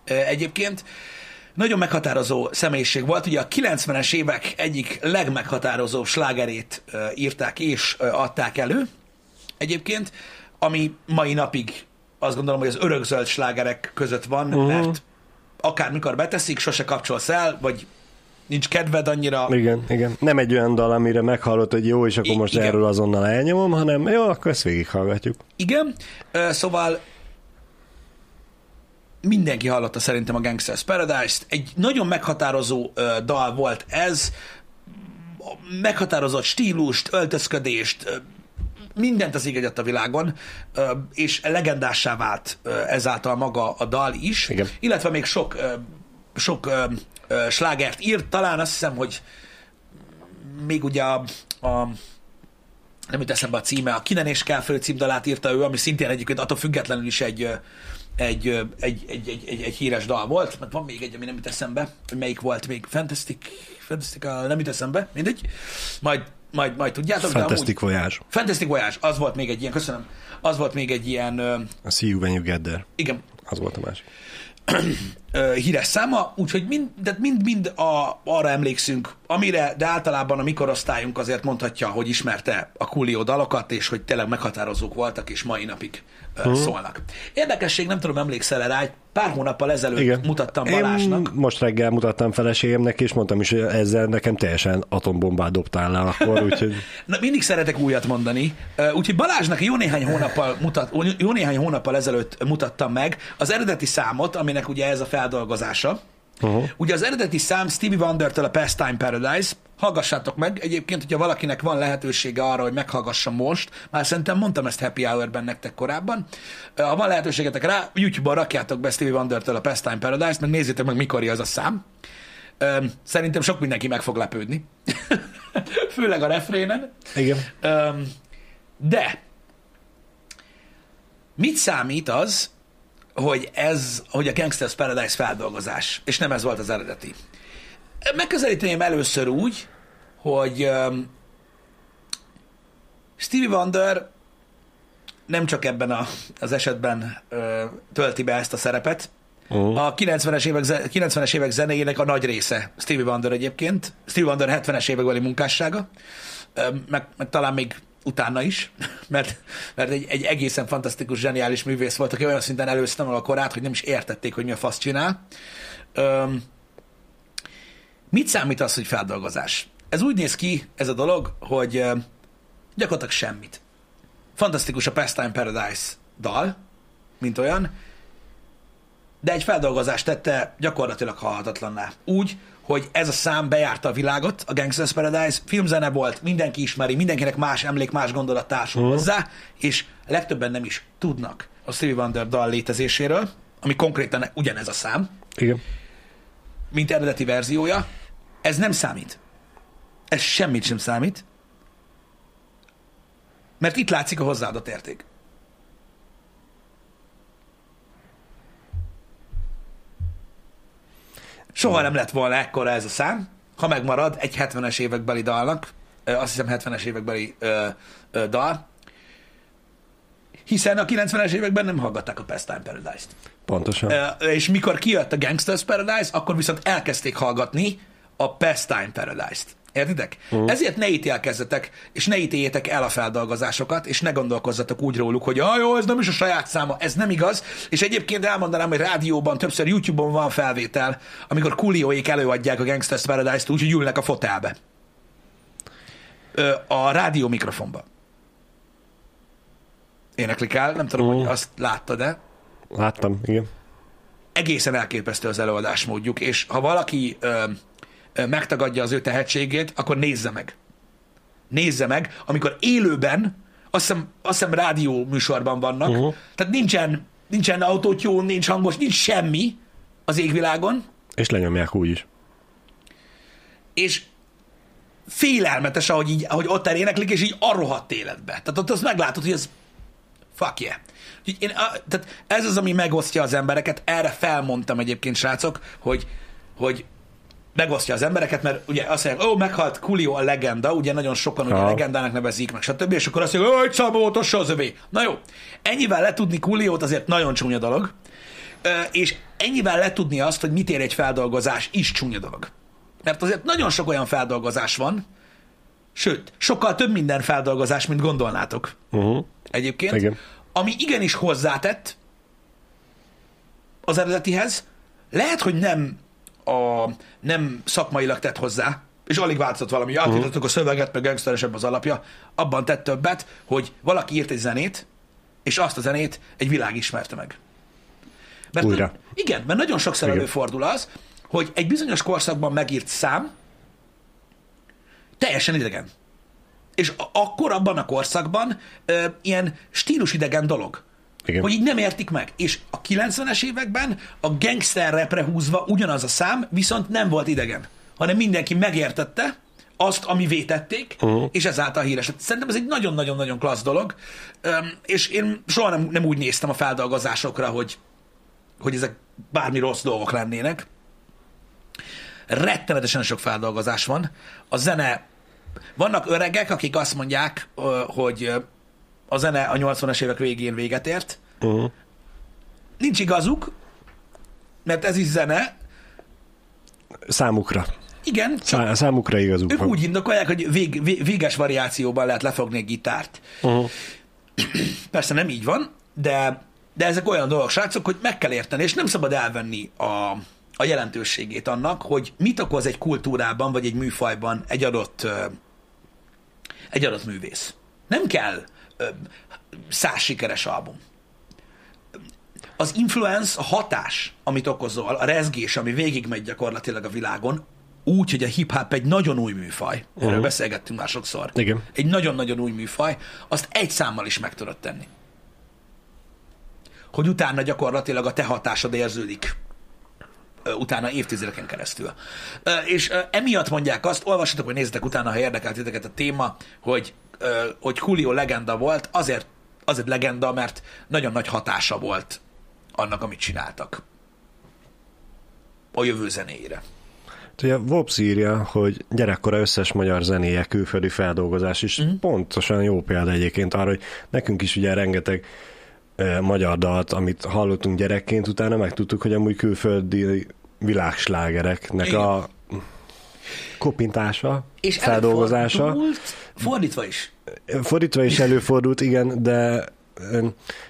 A: ö, egyébként. Nagyon meghatározó személyiség volt. Ugye a 90-es évek egyik legmeghatározó slágerét írták és adták elő egyébként, ami mai napig azt gondolom, hogy az örökzöld slágerek között van, uh-huh. mert akármikor beteszik, sose kapcsolsz el, vagy nincs kedved annyira.
B: Igen, igen. Nem egy olyan dal, amire meghallott, hogy jó, és akkor
A: I-
B: most
A: igen.
B: erről azonnal elnyomom, hanem jó, akkor ezt végighallgatjuk.
A: Igen, szóval mindenki hallotta szerintem a Gangsters Paradise-t. Egy nagyon meghatározó ö, dal volt ez, meghatározott stílust, öltözködést, ö, mindent az ég a világon, ö, és legendássá vált ö, ezáltal maga a dal is,
B: Igen.
A: illetve még sok, ö, sok ö, ö, slágert írt, talán azt hiszem, hogy még ugye a, a nem jut eszembe a címe, a Kinen és kell fő címdalát írta ő, ami szintén egyébként attól függetlenül is egy, egy, egy, egy, egy, egy, egy híres dal volt, mert van még egy, ami nem jut eszembe, hogy melyik volt még, Fantastic, Fantastic, nem jut eszembe, mindegy, majd, majd, majd tudjátok,
B: Fantastic Voyage.
A: amúgy, Fantastic Voyage, az volt még egy ilyen, köszönöm, az volt még egy ilyen,
B: A See You When You Get There.
A: igen,
B: Az volt a másik.
A: híres száma, úgyhogy mind, de mind-mind a, arra emlékszünk, amire, de általában a mi korosztályunk azért mondhatja, hogy ismerte a Coolio dalokat, és hogy tényleg meghatározók voltak, és mai napig ö,
B: Mhm.
A: szólnak. Érdekesség, nem tudom, emlékszel rá, egy pár hónappal ezelőtt
B: Igen.
A: mutattam Balázsnak.
B: Én most reggel mutattam feleségemnek, és mondtam is, hogy ezzel nekem teljesen atombombát dobtál le akkor, úgyhogy
A: Na, mindig szeretek újat mondani, úgyhogy Balázsnak jó néhány hónappal, mutat, jó néhány hónappal ezelőtt mutattam meg az eredeti számot, aminek ugye ez a feldolgozása. Uh-huh. Ugye az eredeti szám Stevie Wonder-től a Pastime Paradise, hallgassátok meg, egyébként, hogyha valakinek van lehetősége arra, hogy meghallgassa most, már szerintem mondtam ezt Happy Hour-ben nektek korábban, ha van lehetőségetek rá, YouTube-ban rakjátok be Stevie Wonder-től a Pastime Paradise, meg nézzétek meg, mikor az a szám. Szerintem sok mindenki meg fog lepődni. Főleg a refrénen.
B: igen.
A: De mit számít az, hogy ez, hogy a Gangsters Paradise feldolgozás, és nem ez volt az eredeti? Megközelíteném először úgy, hogy öm, Stevie Wonder nem csak ebben a, az esetben ö, tölti be ezt a szerepet,
B: Uh-huh.
A: a 90-es évek, ze- 90-es évek zenéjének a nagy része Stevie Wonder egyébként, Stevie Wonder 70-es évekbeli munkássága, Ö, meg, meg talán még utána is, mert, mert egy, egy egészen fantasztikus, zseniális művész volt, aki olyan szinten előzte meg a korát, hogy nem is értették, hogy mi a fasz csinál. Öm, mit számít az, hogy feldolgozás? Ez úgy néz ki, ez a dolog, hogy ö, Gyakorlatilag semmit. Fantasztikus a Pastime Paradise dal, mint olyan, de egy feldolgozást tette gyakorlatilag halhatatlanná. Úgy, hogy ez a szám bejárta a világot, a Gangsters Paradise, filmzene volt, mindenki ismeri, mindenkinek más emlék, más gondolat társul uh-huh. hozzá, és legtöbben nem is tudnak a Stevie Wonder dal létezéséről, ami konkrétan ugyanez a szám,
B: Igen.
A: mint eredeti verziója. Ez nem számít. Ez semmit sem számít, mert itt látszik a hozzáadott érték. Soha nem lett volna ekkora ez a szám, ha megmarad egy 70-es évekbeli dalnak, azt hiszem 70-es évekbeli ö, ö, dal, hiszen a 90-es években nem hallgatták a Pastime Paradise-t.
B: Pontosan.
A: Ö, és mikor kijött a Gangsters Paradise, akkor viszont elkezdték hallgatni a Pastime Paradise-t. Értitek? Uh. Ezért ne ítélkezzetek, és ne ítéljétek el a feldolgozásokat, és ne gondolkozzatok úgy róluk, hogy ah, jó, ez nem is a saját száma, ez nem igaz. És egyébként elmondanám, hogy rádióban, többször YouTube-on van felvétel, amikor Coolioék előadják a Gangsters Paradise-t úgy, hogy ülnek a fotelbe. Ö, a rádió mikrofonba. Éneklik el, nem tudom,
B: Mhm.
A: hogy azt láttad-e
B: Láttam, igen.
A: egészen elképesztő az előadásmódjuk, és ha valaki ö, megtagadja az ő tehetségét, akkor nézze meg. Nézze meg, amikor élőben, azt hiszem, azt hiszem rádió műsorban vannak, uh-huh. tehát nincsen, nincsen autótyún, nincs hangos, nincs semmi az égvilágon,
B: És lenyomják úgy is.
A: és félelmetes, ahogy, így, ahogy ott eléneklik, és így a rohadt életbe. Tehát ott azt meglátod, hogy ez fuck yeah. Úgyhogy Én, a, tehát ez az, ami megosztja az embereket. Erre felmondtam egyébként, srácok, hogy, hogy megosztja az embereket, mert ugye azt mondják, ó, meghalt Coolio a legenda, ugye nagyon sokan ugye
B: Aha.
A: legendának nevezik, meg stb. És akkor azt mondják, ó, egy számoltos az övé. Na jó, ennyivel letudni Cooliót azért nagyon csúnya dolog, és ennyivel letudni azt, hogy mit ér egy feldolgozás is csúnya dolog. Mert azért nagyon sok olyan feldolgozás van, sőt, sokkal több minden feldolgozás, mint gondolnátok
B: Uh-huh.
A: egyébként,
B: Igen.
A: ami igenis hozzátett az eredetihez, lehet, hogy nem, a, nem szakmailag tett hozzá, és alig változott valami, átírtatok a szöveget, meg gangsteresebb az alapja, abban tett többet, hogy valaki írt egy zenét, és azt a zenét egy világ ismerte meg. Mert
B: Újra.
A: Igen, mert nagyon sokszor
B: Igen.
A: előfordul az, hogy egy bizonyos korszakban megírt szám teljesen idegen. És akkor abban a korszakban ö, ilyen stílusidegen dolog.
B: Igen.
A: Hogy így nem értik meg. És a 90-es években a gangster rapre húzva ugyanaz a szám, viszont nem volt idegen. Hanem mindenki megértette azt, ami vétették, uh-huh. és ezáltal híres. lett. Szerintem ez egy nagyon-nagyon-nagyon klassz dolog, Öm, és én soha nem, nem úgy néztem a feldolgozásokra, hogy, hogy ezek bármi rossz dolgok lennének. Rettenetesen sok feldolgozás van. A zene, vannak öregek, akik azt mondják, hogy a zene a 80-as évek végén véget ért.
B: Uh-huh.
A: Nincs igazuk, mert ez is zene.
B: Számukra.
A: Igen,
B: Szá- számukra igazuk
A: ők
B: van.
A: úgy indokolják, hogy vég, vég, véges variációban lehet lefogni egy gitárt.
B: Uh-huh.
A: Persze nem így van, de, de ezek olyan dolgok, srácok, hogy meg kell érteni, és nem szabad elvenni a, a jelentőségét annak, hogy mit okoz egy kultúrában, vagy egy műfajban egy adott, egy adott művész. Nem kell száz sikeres album. Az influence, a hatás, amit okozol, a rezgés, ami végigmegy gyakorlatilag a világon, úgy, hogy a hip-hop egy nagyon új műfaj, erről
B: Mhm.
A: beszélgettünk már sokszor,
B: Igen.
A: egy nagyon-nagyon új műfaj, azt egy számmal is meg tudod tenni. Hogy utána gyakorlatilag a te hatásod érződik utána évtizedeken keresztül. És emiatt mondják azt, olvassatok, vagy nézzetek utána, ha érdekelt titeket a téma, hogy, hogy Julio legenda volt, azért, azért legenda, mert nagyon nagy hatása volt annak, amit csináltak. A jövő zenéjére.
B: Ugye Vops írja, hogy gyerekkora összes magyar zenéje külföldi feldolgozás is. Mm. Pontosan jó példa egyébként arra, hogy nekünk is ugye rengeteg e, magyar dalt, amit hallottunk gyerekként, utána megtudtuk, hogy amúgy külföldi világslágereknek
A: Igen.
B: a kopintása,
A: És
B: feldolgozása.
A: Fordítva is.
B: Fordítva is előfordult, igen, de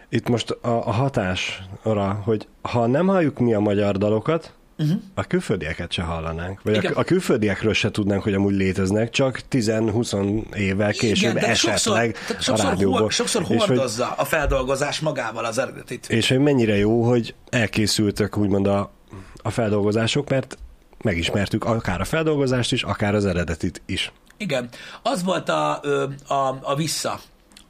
B: itt most a, a hatásra, hogy ha nem halljuk mi a magyar dalokat, uh-huh. a külföldieket se hallanánk. Vagy
A: Igen.
B: a, a külföldiekről se tudnánk, hogy amúgy léteznek, csak 10-20 évvel később
A: tehát
B: esetleg
A: sokszor,
B: a
A: sokszor,
B: rádióból.
A: hol, sokszor
B: és, hogy,
A: hordozza a feldolgozás magával az eredetit.
B: és hogy mennyire jó, hogy elkészültek úgymond a, a feldolgozások, mert megismertük akár a feldolgozást is, akár az eredetit is.
A: Igen. Az volt a, a, a vissza,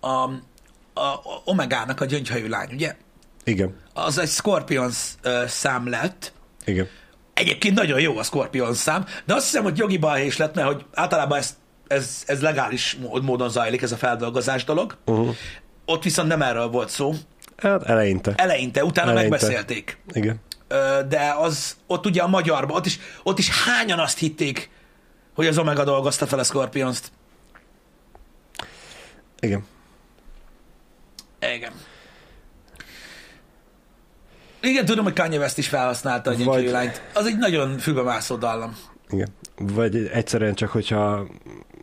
A: a, a, Omegának a gyöngyhajú lány, ugye?
B: Igen,
A: Az egy Scorpions szám lett.
B: igen.
A: Egyébként nagyon jó a Scorpions szám, de azt hiszem, hogy jogi balhés lett, mert hogy általában ez, ez, ez legális mód- módon zajlik, ez a feldolgozás dolog. Uh-huh. Ott viszont nem erről volt szó.
B: Hát eleinte.
A: Eleinte, utána
B: Eleinte.
A: megbeszélték.
B: Igen.
A: De az ott ugye a magyarban, ott is, ott is hányan azt hitték, hogy az Omega dolgozta fel a Scorpions-t.
B: Igen.
A: Igen. Igen, tudom, hogy Kanye West is felhasználta a
B: Vagy-
A: lányt. Az egy nagyon fülbemászó dallam.
B: Igen. Vagy egyszerűen csak, hogyha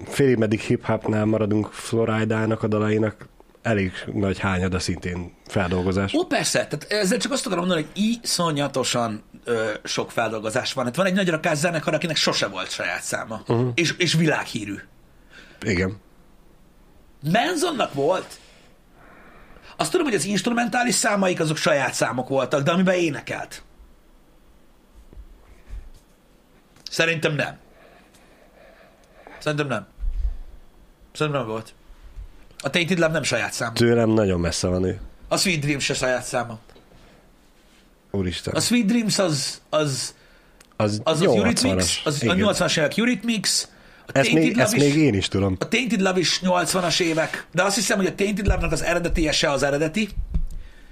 B: félig meddig hip-hopnál maradunk Floridának a dalainak, elég nagy hányada szintén feldolgozás.
A: Ó, persze, tehát ezzel csak azt akarom mondani, hogy iszonyatosan ö, sok feldolgozás van. Hát van egy nagy rakás zenekar, akinek sose volt saját száma. Uh-huh. És, és világhírű.
B: Igen.
A: Benzonnak volt. Azt tudom, hogy az instrumentális számaik azok saját számok voltak, de amiben énekelt. Szerintem nem. Szerintem nem. Szerintem nem volt. A Tainted Love nem saját szám.
B: Tőlem nagyon messze van ő.
A: A Sweet Dreams se saját száma.
B: Úristen.
A: A Sweet Dreams az, az,
B: az,
A: az, az
B: 80-as.
A: Eurythmics, az a
B: Igen.
A: 80-as évek Eurythmics, a
B: Ezt, még,
A: Love
B: ezt
A: is,
B: még én is tudom.
A: a Tainted Love is 80-as évek, de azt hiszem, hogy a Tainted Love-nak az eredetie se az eredeti,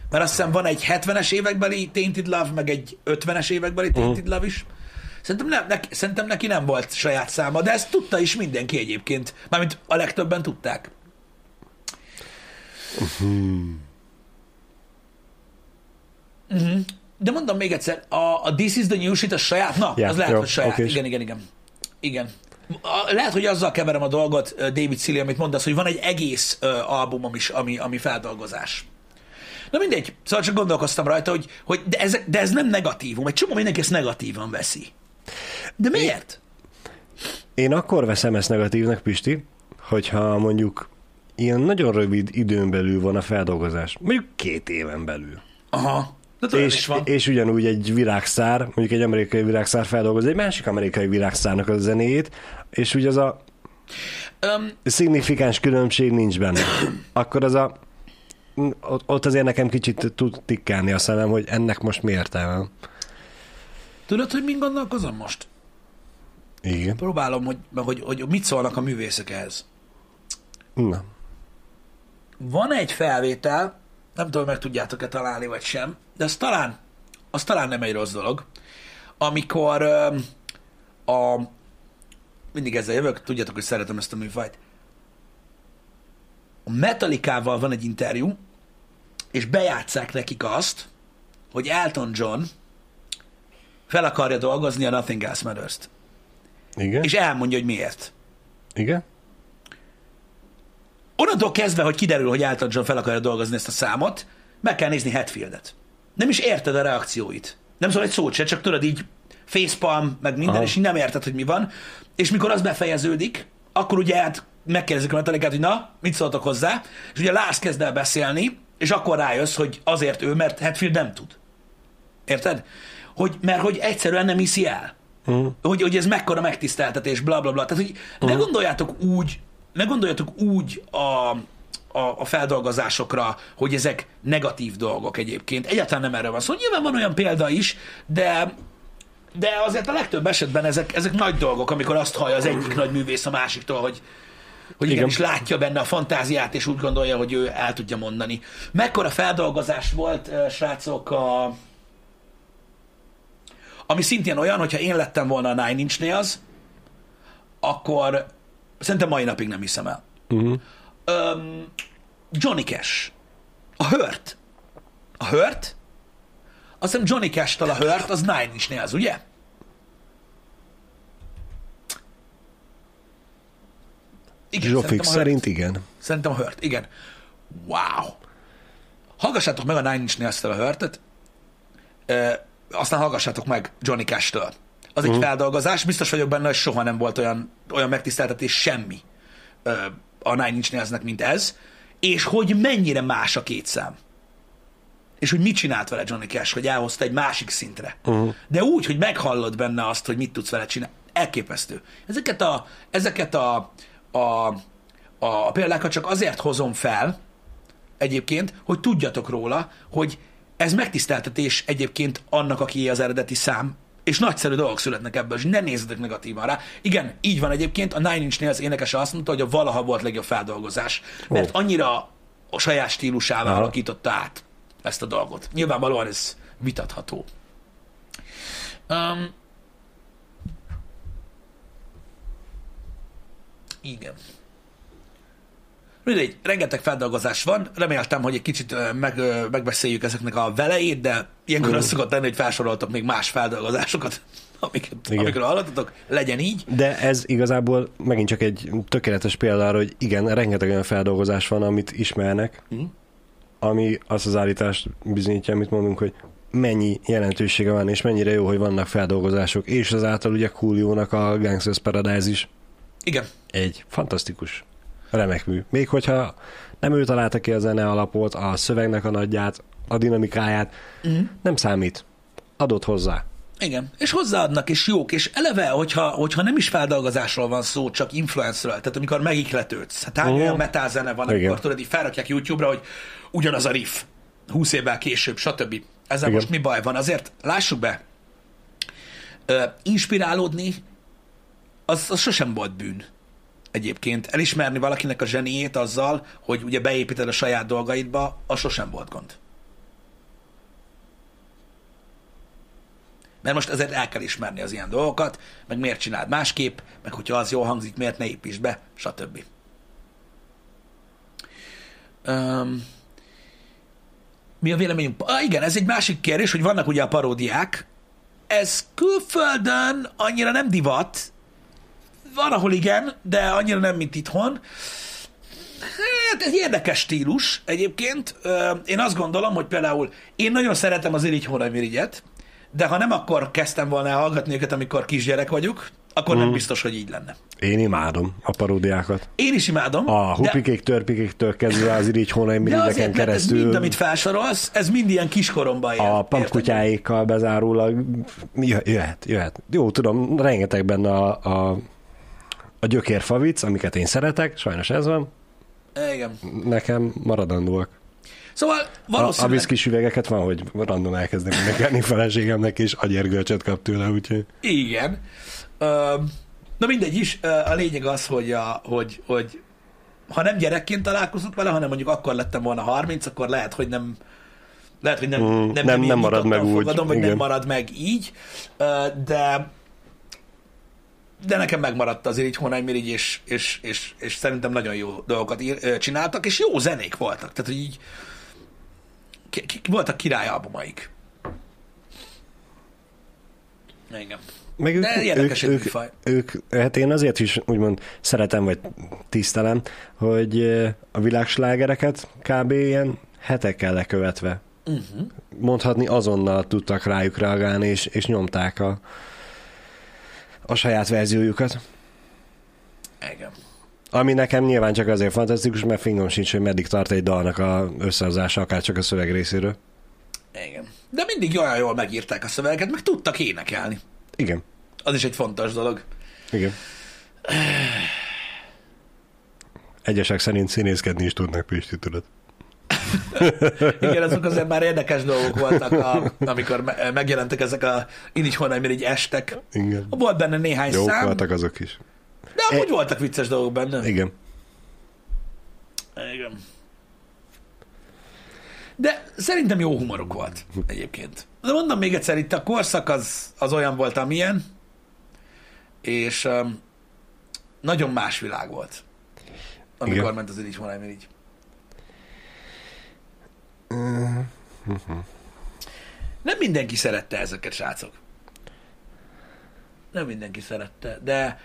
A: mert azt hiszem van egy 70-es évekbeli Tainted Love, meg egy 50-es évekbeli Tainted
B: Mhm.
A: Love is. Szerintem, nem, neki, szerintem neki nem volt saját száma, de ezt tudta is mindenki egyébként. Mármint a legtöbben tudták. Uh-huh. De mondom még egyszer, a, a This is the New Shit a saját? Na,
B: Ja,
A: az lehet,
B: jó,
A: hogy saját.
B: oké.
A: Igen, igen, igen. Igen. A, lehet, hogy azzal keverem a dolgot, David Silly, amit mondasz, hogy van egy egész ö, albumom is, ami, ami feldolgozás. Na mindegy, szóval csak gondolkoztam rajta, hogy, hogy de, ez, de ez nem negatívum. Egy csomó mindenki ezt negatívan veszi. De miért?
B: Én akkor veszem ezt negatívnak, Pisti, hogyha mondjuk ilyen nagyon rövid időn belül van a feldolgozás. Mondjuk két éven belül.
A: Aha. De is
B: És,
A: van.
B: és ugyanúgy egy világszár, mondjuk egy amerikai világszár feldolgoz egy másik amerikai világszárnak a zenéjét, és úgy az a
A: Öm,
B: szignifikáns különbség nincs benne. Akkor az a ott azért nekem kicsit tud tikkálni a szemem, hogy ennek most mi értelme.
A: tudod, hogy min gondolkozom most?
B: Igen.
A: Próbálom, hogy, hogy, hogy mit szólnak a művészek ehhez.
B: Na.
A: Van egy felvétel, nem tudom, meg tudjátok-e találni, vagy sem, de az talán, az talán nem egy rossz dolog, amikor a mindig ezzel jövök, tudjátok, hogy szeretem ezt a műfajt. A Metallicával van egy interjú, és bejátszák nekik azt, hogy Elton John fel akarja dolgozni a Nothing Else Matters-t.
B: Igen?
A: És elmondja, hogy miért.
B: Igen?
A: Onnantól kezdve, hogy kiderül, hogy Elton John fel akarja dolgozni ezt a számot, meg kell nézni Hetfieldet. Nem is érted a reakcióit. Nem szól egy szót se, csak tudod így facepalm, meg minden,
B: Aha.
A: és így nem érted, hogy mi van. És mikor az befejeződik, akkor ugye hát megkérdezik a metalikát, hogy na, mit szóltak hozzá, és ugye Lars kezd el beszélni, és akkor rájössz, hogy azért ő, mert Hetfield nem tud. Érted? Hogy, mert hogy egyszerűen nem hiszi el.
B: Uh-huh.
A: Hogy, hogy ez mekkora megtiszteltetés, bla bla bla. Tehát, hogy ne gondoljátok úgy, ne gondoljatok úgy a, a, a feldolgozásokra, hogy ezek negatív dolgok egyébként. Egyáltalán nem erről van szó. Nyilván van olyan példa is, de de azért a legtöbb esetben ezek, ezek nagy dolgok, amikor azt hallja az egyik nagy művész a másiktól, hogy, hogy igenis látja benne a fantáziát, és úgy gondolja, hogy ő el tudja mondani. Mekkora feldolgozás volt, srácok, a, ami szintén olyan, hogyha én lettem volna a Nine Inch Nails, akkor szerintem mai napig nem hiszem el.
B: Uh-huh.
A: Öm, Johnny Cash. A Hurt. A Hurt? Azt hiszem Johnny Cash-tal a Hurt, az Nine Inch Nails, ugye? Igen, Hurt.
B: szerint igen.
A: Szerintem a Hurt, igen. Wow. Hallgassátok meg a Nine Inch Nails-tel a Hurtet. Ö, aztán hallgassátok meg Johnny Cash-től. Az egy feldolgozás, biztos vagyok benne, hogy soha nem volt olyan, olyan megtiszteltetés semmi ö, a Nine Inch Nails-nek, mint ez, és hogy mennyire más a két szám. És hogy mit csinált vele Johnny Cash, hogy elhozta egy másik szintre. Uh-huh. De úgy, hogy meghallod benne azt, hogy mit tudsz vele csinálni. Elképesztő. Ezeket a, ezeket a, a, a, a példákat csak azért hozom fel, egyébként, hogy tudjatok róla, hogy ez megtiszteltetés egyébként annak, aki az eredeti szám, és nagyszerű dolgok születnek ebből, és ne nézzetek negatívan rá. Igen, így van egyébként, a Nine Inch Nails énekese azt mondta, hogy a valaha volt legjobb feldolgozás, mert annyira a saját stílusává
B: Aha.
A: alakította át ezt a dolgot. Nyilvánvalóan ez vitatható. Um, igen. Mindegy, rengeteg feldolgozás van, reméltem, hogy egy kicsit meg, megbeszéljük ezeknek a velejét, de ilyenkor az szokott lenni, hogy felsoroltok még más feldolgozásokat, amiket, amikről hallottatok, legyen így.
B: De ez igazából megint csak egy tökéletes példa arra, hogy igen, rengeteg olyan feldolgozás van, amit ismernek,
A: Mhm.
B: ami azt az állítást bizonyítja, amit mondunk, hogy mennyi jelentősége van, és mennyire jó, hogy vannak feldolgozások, és azáltal ugye Coolio-nak a Gangsters Paradise is
A: Igen,
B: egy fantasztikus, remek mű. Még hogyha nem ő találta ki a zene alapot, a szövegnek a nagyját, a dinamikáját,
A: Mhm.
B: nem számít. Adott hozzá.
A: igen. És hozzáadnak, és jók, és eleve, hogyha, hogyha nem is feldolgozásról van szó, csak influenceről, tehát amikor megikletődsz, hát hány
B: Mhm.
A: olyan metal zene van,
B: Igen.
A: amikor tudod, így felrakják YouTube-ra, hogy ugyanaz a riff, 20 évvel később, stb. Ezzel
B: Igen.
A: most mi baj van? Azért lássuk be, inspirálódni, az, az sosem volt bűn egyébként. Elismerni valakinek a zseniét azzal, hogy ugye beépíted a saját dolgaidba, az sosem volt gond. Mert most ezért el kell ismerni az ilyen dolgokat, meg miért csináld másképp, meg hogyha az jól hangzik, miért ne építsd be, stb. Um, mi a véleményünk? Ah, igen, ez egy másik kérdés, hogy vannak ugye a paródiák. Ez külföldön annyira nem divat. Van, ahol igen, de annyira nem, mint itthon. Hát ez érdekes stílus egyébként. Én azt gondolom, hogy például én nagyon szeretem az Irigy Hónajmirigyet, de ha nem akkor kezdtem volna hallgatni őket, amikor kisgyerek vagyok, akkor
B: Mhm.
A: nem biztos, hogy így lenne.
B: Én imádom a paródiákat.
A: Én is imádom.
B: A
A: de-
B: hupikék, törpikéktől kezdve az irigy hónai
A: de
B: mirigyeken
A: azért, mert ez
B: keresztül.
A: mind, amit felsorolsz, ez mind ilyen kiskoromban él.
B: a pampkutyáikkal bezárólag jö- jöhet, jöhet. Jó, tudom, rengeteg benne a, a, a gyökérfavic, amiket én szeretek, sajnos ez van,
A: Igen.
B: nekem maradandóak.
A: Szóval
B: A, a
A: valószínűleg...
B: viszkis üvegeket van, hogy random elkezdek mindenkelni feleségemnek, és agyérgölcsöt kap tőle, úgyhogy
A: Igen. Na mindegy is, a lényeg az, hogy, a, hogy, hogy ha nem gyerekként találkozott vele, hanem mondjuk akkor lettem volna 30, akkor lehet, hogy nem lehet, hogy nem,
B: Mm,
A: nem,
B: nem-
A: nem,
B: marad meg úgy,
A: fogadom, vagy nem marad meg így, de de nekem megmaradt az így Hónálymirigy, és, és, és, és szerintem nagyon jó dolgokat ír, csináltak, és jó zenék voltak. Tehát, hogy így ki, ki, voltak királyalbumaik. Igen.
B: Meg ők,
A: De érdekes
B: ők, ők, ők, hát én azért is úgymond szeretem, vagy tisztelem, hogy a világslágereket kb. ilyen hetekkel lekövetve.
A: Uh-huh.
B: Mondhatni azonnal tudtak rájuk reagálni, és, és nyomták a, a saját verziójukat.
A: Igen.
B: Ami nekem nyilván csak azért fantasztikus, mert fingom sincs, hogy meddig tart egy dalnak a összehozása, akár csak a szöveg részéről.
A: Igen. De mindig olyan jól megírták a szövegeket, meg tudtak énekelni.
B: Igen,
A: Az is egy fontos dolog.
B: igen. Egyesek szerint színészkedni is tudnak, Pisti, tudod.
A: Igen, azok azért már érdekes dolgok voltak, a, amikor me- megjelentek ezek a Inigy Honai egy estek.
B: Igen.
A: Volt benne néhány
B: Jók
A: szám,
B: voltak azok is.
A: de amúgy voltak vicces dolgok benne.
B: Igen.
A: Igen. De szerintem jó humoruk volt egyébként. De mondom még egyszer, itt a korszak az, az olyan volt, amilyen, és um, nagyon más világ volt, amikor
B: Igen.
A: ment az Inigy Honai így. Nem mindenki szerette ezeket, srácok. Nem mindenki szerette, de,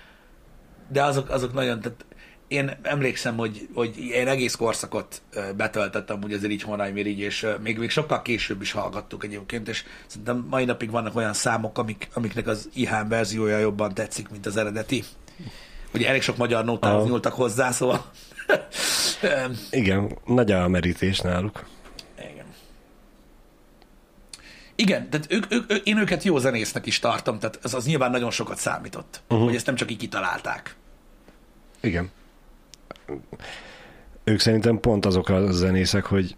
A: de azok, azok nagyon, tehát én emlékszem, hogy, hogy én egész korszakot betöltettem úgy azért így Honajmirigy, és ö, még, még sokkal később is hallgattuk egyébként, és szerintem mai napig vannak olyan számok, amik, amiknek az IHM verziója jobban tetszik, mint az eredeti. Ugye elég sok magyar nótához nyúltak hozzá, szóval...
B: Igen, nagy a merítés náluk.
A: igen. Igen, tehát ők, ők, ők, én őket jó zenésznek is tartom, tehát az, az nyilván nagyon sokat számított, uh-huh. hogy ezt nem csak így kitalálták.
B: Igen. Ők szerintem pont azok a zenészek, hogy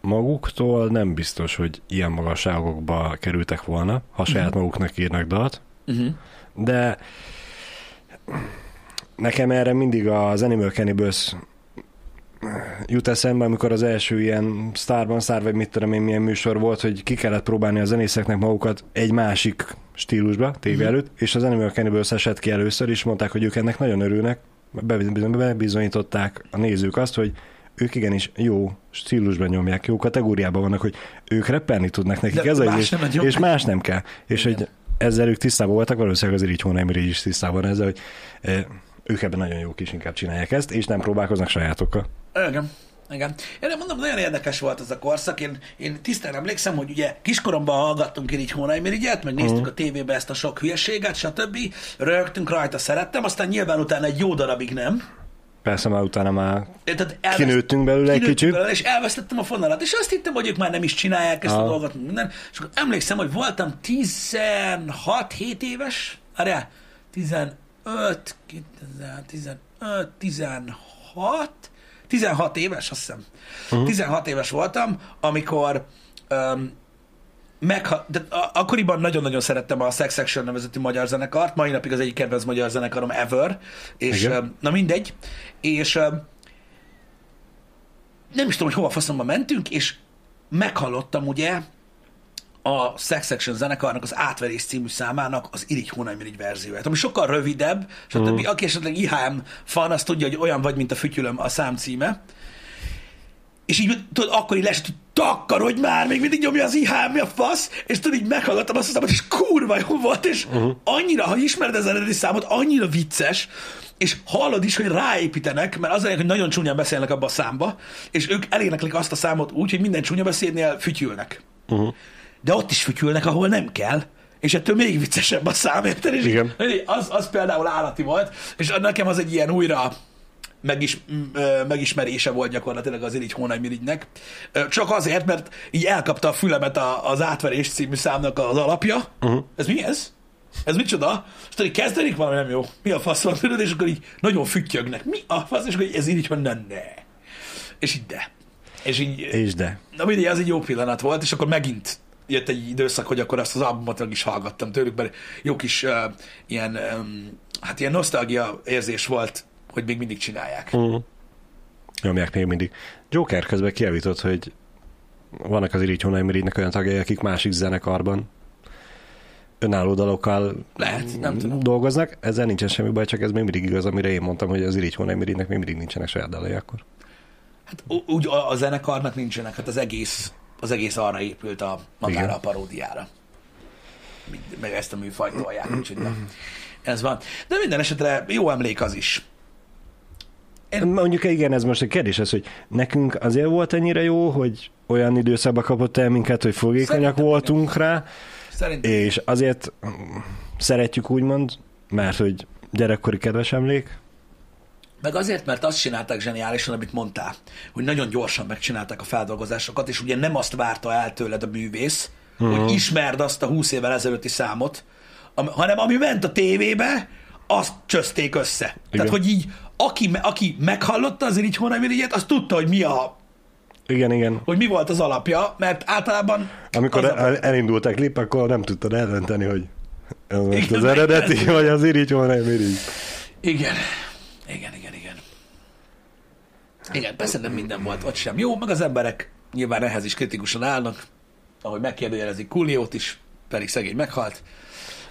B: maguktól nem biztos, hogy ilyen magasságokba kerültek volna, ha saját maguknak írnak dalt,
A: Uh-huh.
B: de nekem erre mindig az Animal Cannibals jut eszembe, amikor az első ilyen Starban Star, vagy mit tudom én milyen műsor volt, hogy ki kellett próbálni a zenészeknek magukat egy másik stílusba, tévé
A: Mhm.
B: előtt, és az Animal Cannibals esett ki először, és mondták, hogy ők ennek nagyon örülnek, Bebiz- bebizonyították a nézők azt, hogy ők igenis jó stílusban nyomják, jó kategóriában vannak, hogy ők reppelni tudnak nekik,
A: De
B: ez
A: más
B: és,
A: nem
B: és más nem kell. És
A: Igen.
B: hogy ezzel ők tisztában voltak, valószínűleg azért így Hónaimer is tisztában ezzel, hogy eh, ők ebben nagyon jók is inkább csinálják ezt, és nem próbálkoznak sajátokkal.
A: Igen. Igen. Én mondom, nagyon érdekes volt ez a korszak. Én, én tisztán emlékszem, hogy ugye kiskoromban hallgattunk én így Hónaimirigyet, meg néztük a tévébe ezt a sok hülyeséget, stb. Rögtünk rajta, szerettem, aztán nyilván utána egy jó darabig nem.
B: Persze már utána már
A: Tehát
B: kinőttünk belőle egy kicsit.
A: Belőle, és elvesztettem a fonalat, és azt hittem, hogy ők már nem is csinálják ezt a
B: Aha.
A: dolgot, meg minden. És akkor emlékszem, hogy voltam 16-7 éves, várjál, 15, 2000, 15, 16, 16 éves, azt hiszem. Uh-huh. 16 éves voltam, amikor um, megha- de a- akkoriban nagyon-nagyon szerettem a Sex Section nevezetű magyar zenekart, mai napig az egyik kedvenc magyar zenekarom ever, és
B: Igen.
A: öm, na mindegy, és öm, nem is tudom, hogy hova faszomba mentünk, és meghallottam ugye a Sex Section zenekarnak az Átverés című számának az Irigy Hónaimirigy verzióját, ami sokkal rövidebb, stb. Mm. Aki esetleg IHM fan, az tudja, hogy olyan vagy, mint a fütyülöm a szám címe. És így tudod, akkor így lesz, hogy takarodj már, még mindig nyomja az IHM, mi a fasz, és tudod, így meghallgattam azt a számot, és kurva jó volt, és uh-huh. annyira, ha ismered az eredeti számot, annyira vicces, és hallod is, hogy ráépítenek, mert az hogy nagyon csúnyán beszélnek abba a számba, és ők eléneklik azt a számot úgy, hogy minden csúnya beszédnél fütyülnek.
B: Uh-huh.
A: De ott is fütyülnek, ahol nem kell, és ettől még viccesebb a szám, érted? És
B: Igen.
A: Az, az például állati volt, és nekem az egy ilyen újra megis, megismerése volt gyakorlatilag az Irigy Hónaimirigynek. Ö, Csak azért, mert így elkapta a fülemet a, az Átverés című számnak az alapja. Uh-huh. Ez mi ez? Ez micsoda? És tudod, így kezdenik valami nem jó. Mi a fasz van, tudod? És akkor így nagyon füttyögnek. Mi a fasz? És akkor így, ez így van, ne, ne. És így de. És így,
B: És de.
A: Na mindegy, az egy jó pillanat volt, és akkor megint jött egy időszak, hogy akkor azt az albumot meg is hallgattam tőlük, mert jó kis uh, ilyen, um, hát ilyen nosztalgia érzés volt, hogy még mindig csinálják.
B: Uh-huh. Nyomják még mindig. Joker közben kijavított, hogy vannak az Irigy Hónaimirigynek olyan tagjai, akik másik zenekarban önálló dalokkal
A: Lehet, nem tudom.
B: dolgoznak. Ezzel nincsen semmi baj, csak ez még mindig igaz, amire én mondtam, hogy az Irigy Hónaimirigynek még mindig nincsenek saját dalai akkor.
A: Hát úgy a, a zenekarnak nincsenek, hát az egész, az egész arra épült a magára
B: Igen.
A: a paródiára. Meg ezt a műfajt tolják, úgyhogy na, ez van. De minden esetre jó emlék az is. Én-
B: Mondjuk igen, ez most egy kérdés ez, hogy nekünk azért volt ennyire jó, hogy olyan időszakba kapott el minket, hogy fogékonyak
A: Szerintem
B: voltunk rá,
A: Szerintem
B: és azért mm, szeretjük úgymond, mert hogy gyerekkori kedves emlék.
A: Meg azért, mert azt csinálták zseniálisan, amit mondtál, hogy nagyon gyorsan megcsinálták a feldolgozásokat, és ugye nem azt várta el tőled a művész, uh-huh. hogy ismerd azt a 20 évvel ezelőtti számot, am- hanem ami ment a tévébe, azt csözték össze. Igen. Tehát, hogy így, aki, aki meghallotta az így Hónaimirigyet, az tudta, hogy mi a
B: Igen, igen.
A: hogy mi volt az alapja, mert általában
B: Amikor
A: a-
B: el, elindult a klip, akkor nem tudtad eldönteni, hogy ez
A: Igen,
B: az eredeti, vagy az irigy, vagy nem irigy.
A: Igen. Igen, igen, igen. Igen, persze nem minden volt ott sem jó, meg az emberek nyilván ehhez is kritikusan állnak, ahogy megkérdőjelezik Kuliót is, pedig szegény meghalt.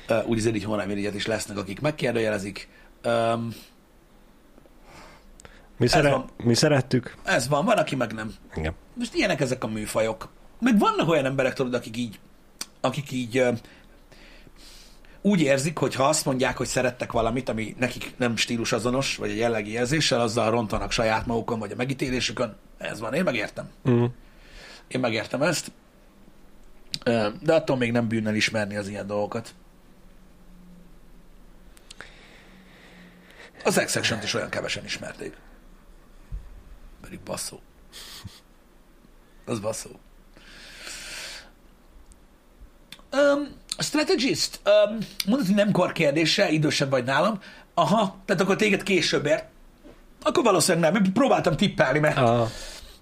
A: Uh, úgy így Hónaimirigyet is lesznek, akik megkérdőjelezik. Um,
B: Mi, szere,
A: van.
B: mi szerettük.
A: ez van, van, aki meg nem.
B: Igen.
A: Most ilyenek ezek a műfajok. Meg vannak olyan emberek, tudod, akik így, akik így, ö, úgy érzik, hogy ha azt mondják, hogy szerettek valamit, ami nekik nem stílus azonos, vagy egy jellegi érzéssel, azzal rontanak saját magukon, vagy a megítélésükön. Ez van, én megértem.
B: Mm.
A: Én megértem ezt. De attól még nem bűnnel ismerni az ilyen dolgokat. Az x is olyan kevesen ismerték. Pedig basszó. Az basszó. Um, strategist, um, mondod, hogy nem kor kérdése, idősebb vagy nálam. Aha, tehát akkor téged később ért. Akkor valószínűleg nem. Próbáltam tippelni, mert
B: Ah.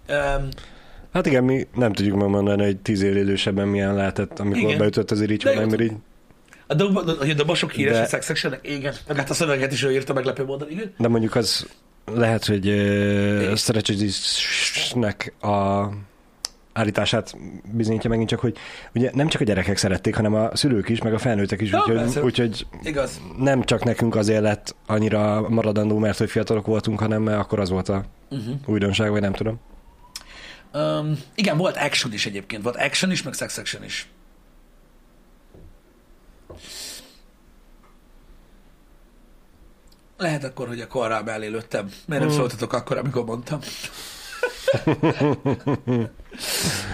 A: um,
B: Hát igen, mi nem tudjuk megmondani, hogy tíz év idősebben milyen lehetett, amikor
A: Igen.
B: beütött az irigy, nem irigy.
A: a, dob, a, dobosok híres
B: De-
A: a sex section igen. Meg hát a szöveget is ő írta meglepő módon, igen.
B: De mondjuk az lehet, hogy uh, strategistnek a állítását bizonyítja megint csak, hogy ugye nem csak a gyerekek szerették, hanem a szülők is, meg a felnőttek is, úgyhogy, úgyhogy
A: Igaz.
B: nem csak nekünk azért lett annyira maradandó, mert hogy fiatalok voltunk, hanem mert akkor az volt a
A: Uh-huh.
B: újdonság, vagy nem tudom.
A: Um, igen, volt action is egyébként. Volt action is, meg sex section is. Lehet akkor, hogy a korral mellé lőttem. Miért nem
B: Hmm.
A: szóltatok akkor, amikor mondtam?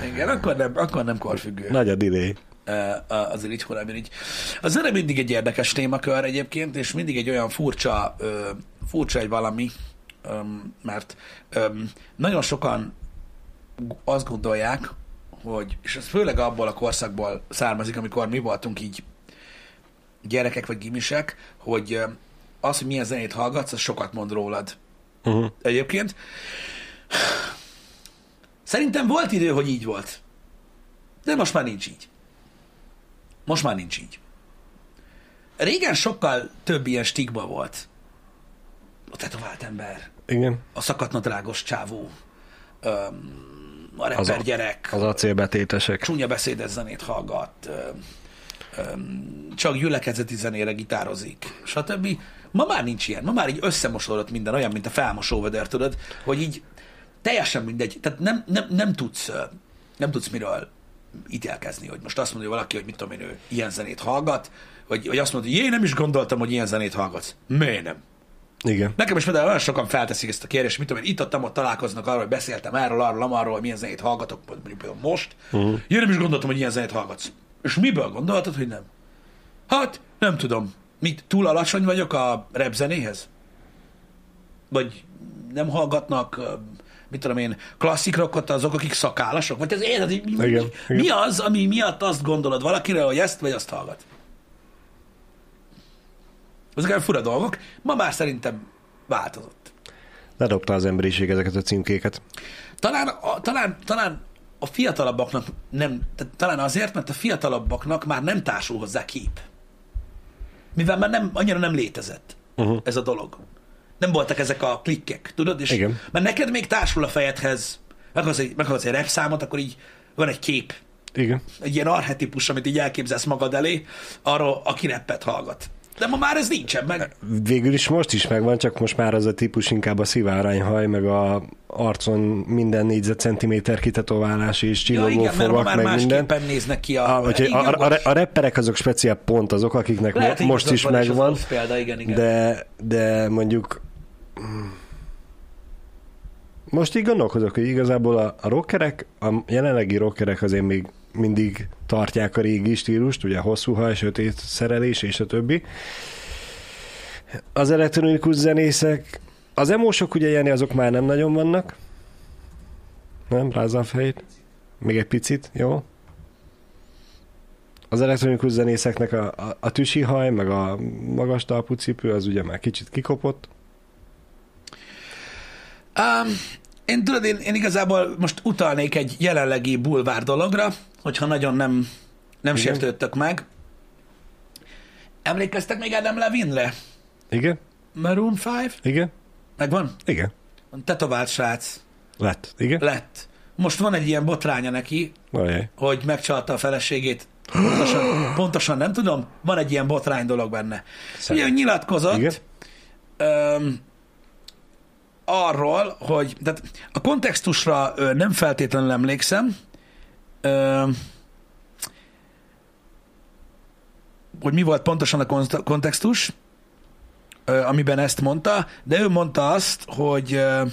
A: Igen, akkor nem, akkor nem korfüggő.
B: Nagy a delay.
A: Azért így korábban így. A zene mindig egy érdekes témakör egyébként, és mindig egy olyan furcsa, furcsa egy valami, mert nagyon sokan azt gondolják, hogy, és ez főleg abból a korszakból származik, amikor mi voltunk így gyerekek vagy gimisek, hogy az, hogy milyen zenét hallgatsz, az sokat mond rólad.
B: Uh-huh.
A: Egyébként szerintem volt idő, hogy így volt. De most már nincs így. Most már nincs így. Régen sokkal több ilyen stigma volt. A tetovált ember,
B: Igen.
A: a szakatnadrágos csávó, öm, a rapper
B: Az
A: gyerek,
B: Az acélbetétesek.
A: csúnya beszédes zenét hallgat, öm, öm, csak gyülekezeti zenére gitározik, stb. Ma már nincs ilyen. Ma már így összemosódott minden, olyan, mint a felmosóvödör, tudod, hogy így teljesen mindegy. Tehát nem, nem, nem tudsz, nem tudsz miről ítélkezni, hogy most azt mondja valaki, hogy mit tudom én, ő ilyen zenét hallgat, vagy, vagy azt mondja, hogy én nem is gondoltam, hogy ilyen zenét hallgatsz. Miért nem?
B: Igen.
A: Nekem is például olyan sokan felteszik ezt a kérdést, mit tudom én, itt ott, ott találkoznak arról, hogy beszéltem erről, arról, arról, hogy milyen zenét hallgatok, mondjuk például most. Uh-huh. Én nem is gondoltam, hogy ilyen zenét hallgatsz. És miből gondoltad, hogy nem? Hát, nem tudom. Mit, túl alacsony vagyok a rap zenéhez? Vagy nem hallgatnak, mit tudom én, klasszik rockot azok, akik szakállasok? Vagy ez érted, hogy mi,
B: Igen,
A: mi,
B: igen.
A: az, ami miatt azt gondolod valakire, hogy ezt vagy azt hallgat? Ezek olyan fura dolgok. Ma már szerintem változott.
B: Ledobta az emberiség ezeket a címkéket.
A: Talán, a, talán, talán a fiatalabbaknak nem, tehát talán azért, mert a fiatalabbaknak már nem társul hozzá kép. Mivel már nem, annyira nem létezett
B: Uh-huh.
A: ez a dolog. Nem voltak ezek a klikkek, tudod? És
B: Igen.
A: Mert neked még társul a fejedhez, meghallgatsz egy, meghallgatsz egy rap számot, akkor így van egy kép,
B: Igen.
A: egy ilyen arhetipus, amit így elképzelsz magad elé, arról, aki rappet hallgat. De ma már ez nincsen meg.
B: Végül is most is megvan, csak most már az a típus inkább a szivárányhaj, meg a arcon minden négyzetcentiméter kitetoválás és
A: Ja,
B: csillogó
A: igen, mert ma
B: fogak,
A: már
B: meg minden.
A: másképpen néznek ki a...
B: A, úgyhogy
A: igen,
B: a, a, a, rapperek azok speciál pont azok, akiknek
A: Lehet,
B: mo- most is megvan,
A: rossz Példa, igen, igen.
B: de, de mondjuk most így gondolkozok, hogy igazából a, a rockerek, a jelenlegi rockerek azért még mindig tartják a régi stílust, ugye hosszú haj, sötét szerelés és a többi. Az elektronikus zenészek, az emósok ugye Jani, azok már nem nagyon vannak. Nem? Rázza a fejét. Még egy picit, jó? Az elektronikus zenészeknek a, a, a tüsi haj, meg a magas talpú cipő, az ugye már kicsit kikopott.
A: Um, én tudod, én, én igazából most utalnék egy jelenlegi bulvár dologra, hogyha nagyon nem, nem
B: Igen.
A: sértődtök meg. Emlékeztek még Adam Levinre?
B: Igen?
A: Maroon 5?
B: Igen?
A: Megvan?
B: Igen.
A: Tetovált srác.
B: Lett. Igen?
A: Lett. Most van egy ilyen botránya neki,
B: Ajaj.
A: hogy megcsalta a feleségét. Pontosan, pontosan nem tudom, van egy ilyen botrány dolog benne. Ugye ő nyilatkozott
B: Igen?
A: öm, arról, hogy tehát a kontextusra ö, nem feltétlenül emlékszem, öm, hogy mi volt pontosan a kontextus, ö, amiben ezt mondta, de ő mondta azt, hogy ö,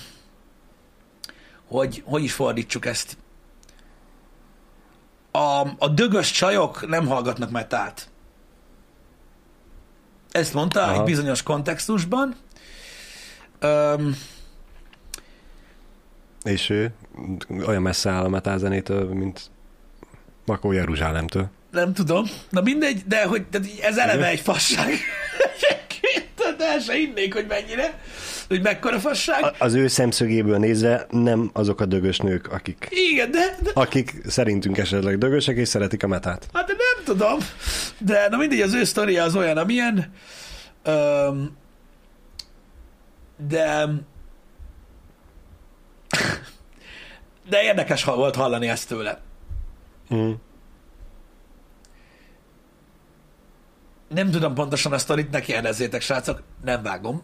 A: hogy hogy is fordítsuk ezt. A, a dögös csajok nem hallgatnak metát. Ezt mondta
B: Aha.
A: egy bizonyos kontextusban. Öm,
B: És ő olyan messze áll a metázenétől, mint Makó Jeruzsálemtől.
A: nem tudom. Na mindegy, de hogy de ez eleve egy fasság. De el se hinnék, hogy mennyire, hogy mekkora fasság.
B: A- Az ő szemszögéből nézve nem azok a dögös nők, akik,
A: Igen, de, de
B: akik szerintünk esetleg dögösek és szeretik a metát.
A: Hát de nem tudom. De na mindegy, az ő sztoria az olyan, amilyen. Öm, de de érdekes ha- volt hallani ezt tőle.
B: Mm.
A: Nem tudom pontosan a sztorit, ne kérdezzétek, srácok, nem vágom.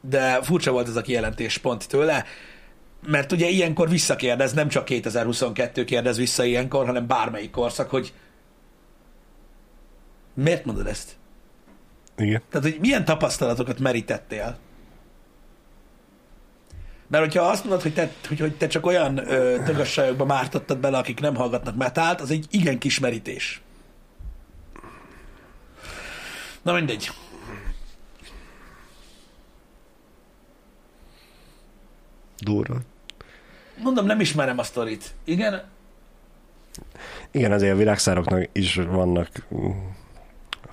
A: De furcsa volt ez a kijelentés pont tőle, mert ugye ilyenkor visszakérdez, nem csak 2022 kérdez vissza ilyenkor, hanem bármelyik korszak, hogy miért mondod ezt?
B: Igen.
A: Tehát, hogy milyen tapasztalatokat merítettél? Mert hogyha azt mondod, hogy te, hogy, hogy te csak olyan ö, dögössajokba mártottad bele, akik nem hallgatnak metált, az egy igen kis merítés. Na mindegy.
B: Durva.
A: Mondom, nem ismerem a sztorit. Igen,
B: Igen, azért a világszároknak is vannak mm,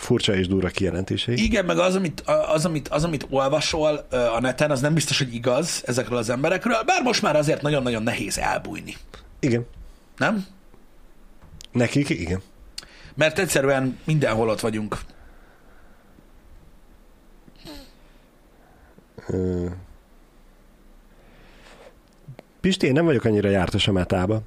B: furcsa és durva kijelentései.
A: igen, meg az, amit, az, amit, az, amit olvasol a neten, az nem biztos, hogy igaz ezekről az emberekről, bár most már azért nagyon-nagyon nehéz elbújni.
B: Igen.
A: Nem?
B: Nekik igen.
A: Mert egyszerűen mindenhol ott vagyunk.
B: Ö, Pisti, én nem vagyok annyira jártas a metába.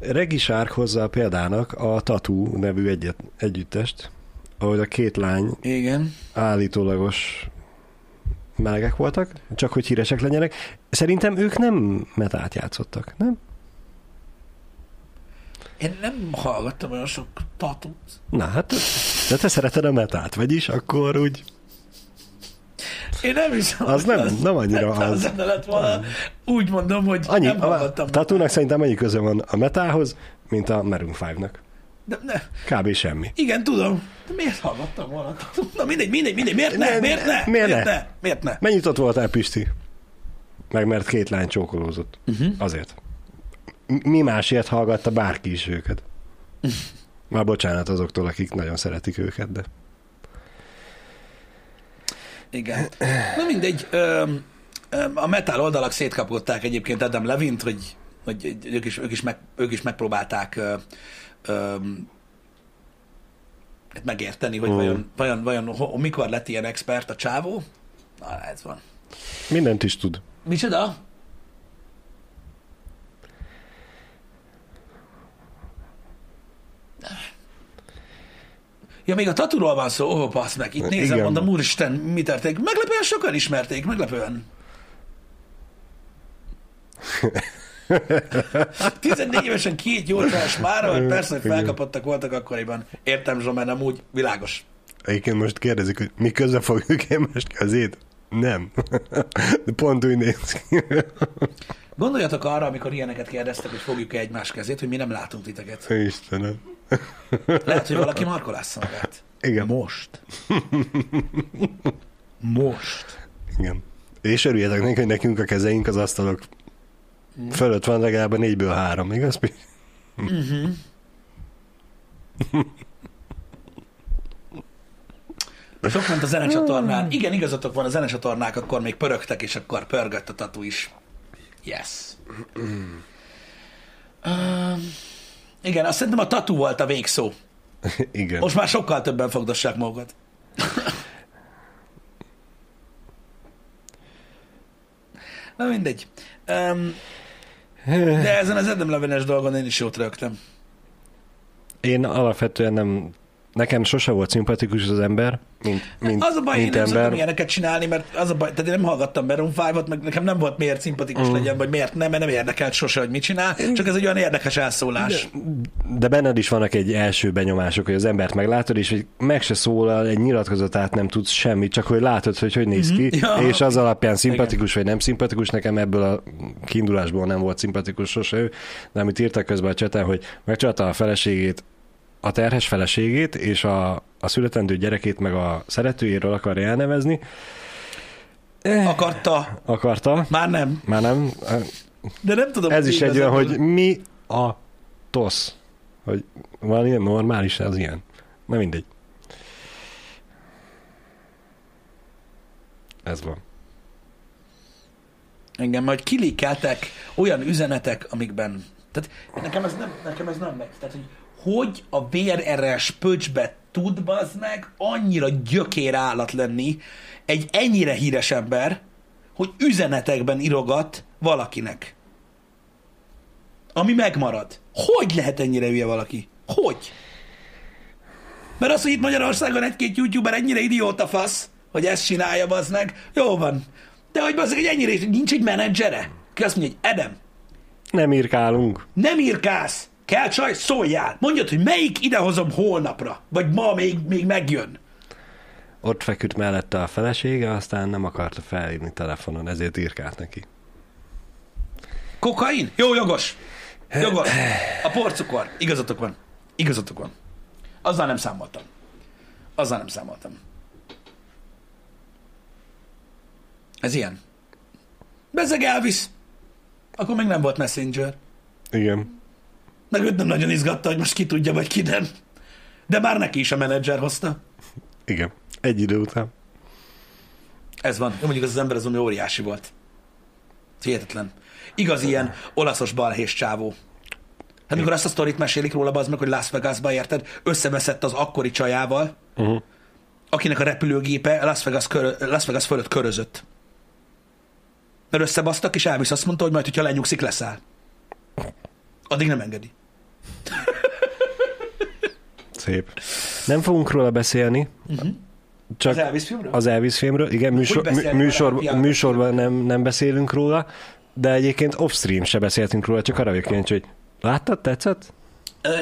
B: Regi Sárk hozza a példának a Tatú nevű egyet, együttest, ahol a két lány
A: Igen.
B: állítólagos melegek voltak, csak hogy híresek legyenek. Szerintem ők nem metát játszottak, nem?
A: Én nem hallgattam olyan sok tatut.
B: Na hát, de te szereted a metát, vagyis akkor úgy
A: Én nem hiszem,
B: Az nem- nem annyira
A: az.
B: az.
A: lett volna. Úgy mondom, hogy
B: annyi,
A: nem
B: a
A: hallgattam.
B: tatúnak szerintem annyi köze van a metához, mint a Maroon 5-nak.
A: De, ne.
B: Kb. semmi.
A: Igen, tudom. De miért hallgattam volna? Na mindegy, mindegy, mindegy. Miért ne?
B: Ne,
A: Miért ne?
B: miért ne?
A: ne? Miért ne?
B: Mennyit ott voltál, Pisti? Meg mert két lány csókolózott.
A: Uh-huh.
B: Azért. Mi másért hallgatta bárki is őket? Már bocsánat azoktól, akik nagyon szeretik őket, de...
A: Igen. Na mindegy. A metal oldalak szétkapkodták egyébként Adam Levint, hogy, hogy ők, is, ők, is meg, ők is megpróbálták öm, megérteni, hogy
B: Mm.
A: vajon, vajon, vajon ho, mikor lett ilyen expert a csávó. Na, ez van.
B: Mindent is tud.
A: Micsoda? Ja, még a tatúról van szó, ó, passz meg. Itt nézem,
B: Igen.
A: mondom, úristen, mi történik? Meglepően sokan ismerték, meglepően. 14 évesen két gyógyszeres már, hogy persze, hogy felkapottak voltak akkoriban. Értem, Zsomen, amúgy világos.
B: Egyébként most kérdezik, hogy mi köze fogjuk most kezét? Nem. De pont úgy néz ki.
A: Gondoljatok arra, amikor ilyeneket kérdeztek, hogy fogjuk-e egymás kezét, hogy mi nem látunk titeket.
B: Istenem.
A: Lehet, hogy valaki markolásza magát.
B: Igen.
A: Most. Most.
B: Igen. És örüljetek neki, hogy nekünk a kezeink az asztalok fölött van legalább a négyből három, igaz?
A: Uh-huh. Sok ment a zenecsatornán. Igen, igazatok van, a zenecsatornák akkor még pörögtek, és akkor pörgött a tatu is. Yes. Um, igen, azt szerintem a tatu volt a végszó.
B: Igen.
A: Most már sokkal többen fogdossák magukat. Na mindegy. Um, de ezen az Adam Levenes dolgon én is jót rögtem.
B: Én alapvetően nem, nekem sose volt szimpatikus az ember, mint, mint,
A: az a baj, én
B: mint
A: nem szoktam
B: ember.
A: ilyeneket csinálni, mert az a baj, tehát én nem hallgattam Baron 5 meg nekem nem volt miért szimpatikus
B: Mm.
A: legyen, vagy miért nem, mert nem érdekelt sose, hogy mit csinál, csak ez egy olyan érdekes elszólás.
B: De, de benned is vannak egy első benyomások, hogy az embert meglátod, és hogy meg se szólal, egy nyilatkozatát nem tudsz semmit, csak hogy látod, hogy hogy néz ki,
A: Ja.
B: és az alapján szimpatikus vagy nem szimpatikus. Nekem ebből a kiindulásból nem volt szimpatikus sose ő, de amit írtak közben a cseten, hogy megcsalta a feleségét, a terhes feleségét, és a, a születendő gyerekét meg a szeretőjéről akarja elnevezni. Eh,
A: Akarta,
B: akarta,
A: már nem.
B: már nem.
A: De nem tudom.
B: Ez is egy olyan, hogy mi a tosz? Hogy van ilyen normális, az ilyen. Na mindegy. Ez van.
A: Engem majd kilékeltek olyan üzenetek, amikben... Tehát nekem ez nem, nekem ez nem megy. Tehát, hogy hogy a VRR-es pöcsbe tud bazd meg annyira gyökér állat lenni egy ennyire híres ember, hogy üzenetekben írogat valakinek. Ami megmarad. Hogy lehet ennyire hülye valaki? Hogy? Mert az, hogy itt Magyarországon egy-két youtuber ennyire idióta fasz, hogy ezt csinálja, bazd meg, jó van. De hogy bazd hogy ennyire nincs egy menedzsere, ki azt mondja, hogy Edem,
B: Nem írkálunk.
A: nem írkálsz, kell csaj, szóljál. Mondjad, hogy melyik idehozom holnapra, vagy ma még, még megjön.
B: Ott feküdt mellette a felesége, aztán nem akarta felhívni telefonon, ezért írkált neki.
A: Kokain? Jó, jogos. Jogos. A porcukor. Igazatok van. Igazatok van. Azzal nem számoltam. Azzal nem számoltam. Ez ilyen. Bezeg elvisz. Akkor még nem volt messenger.
B: Igen.
A: Meg őt nem nagyon izgatta, hogy most ki tudja, vagy ki nem. De már neki is a menedzser hozta.
B: Igen. Egy idő után.
A: Ez van. Mondjuk az az ember az, ami óriási volt. Hihetetlen. Igaz ilyen olaszos balhés csávó. Hát mikor azt a sztorit mesélik róla, az meg, hogy Las Vegasba érted, összeveszett az akkori csajával,
B: Uh-huh.
A: akinek a repülőgépe Las Vegas, körö, Las Vegas fölött körözött. Mert összebasztak, és elvisz azt mondta, hogy majd, hogyha lenyugszik, leszáll. Addig nem engedi.
B: Szép. Nem fogunk róla beszélni,
A: Uh-huh.
B: csak
A: Az Elvis filmről?
B: az Elvis filmről. Igen, műsor, műsor, műsorban nem, nem beszélünk róla, de egyébként off-stream se beszéltünk róla, csak arra vagyok kíváncsi, hogy láttad, tetszett?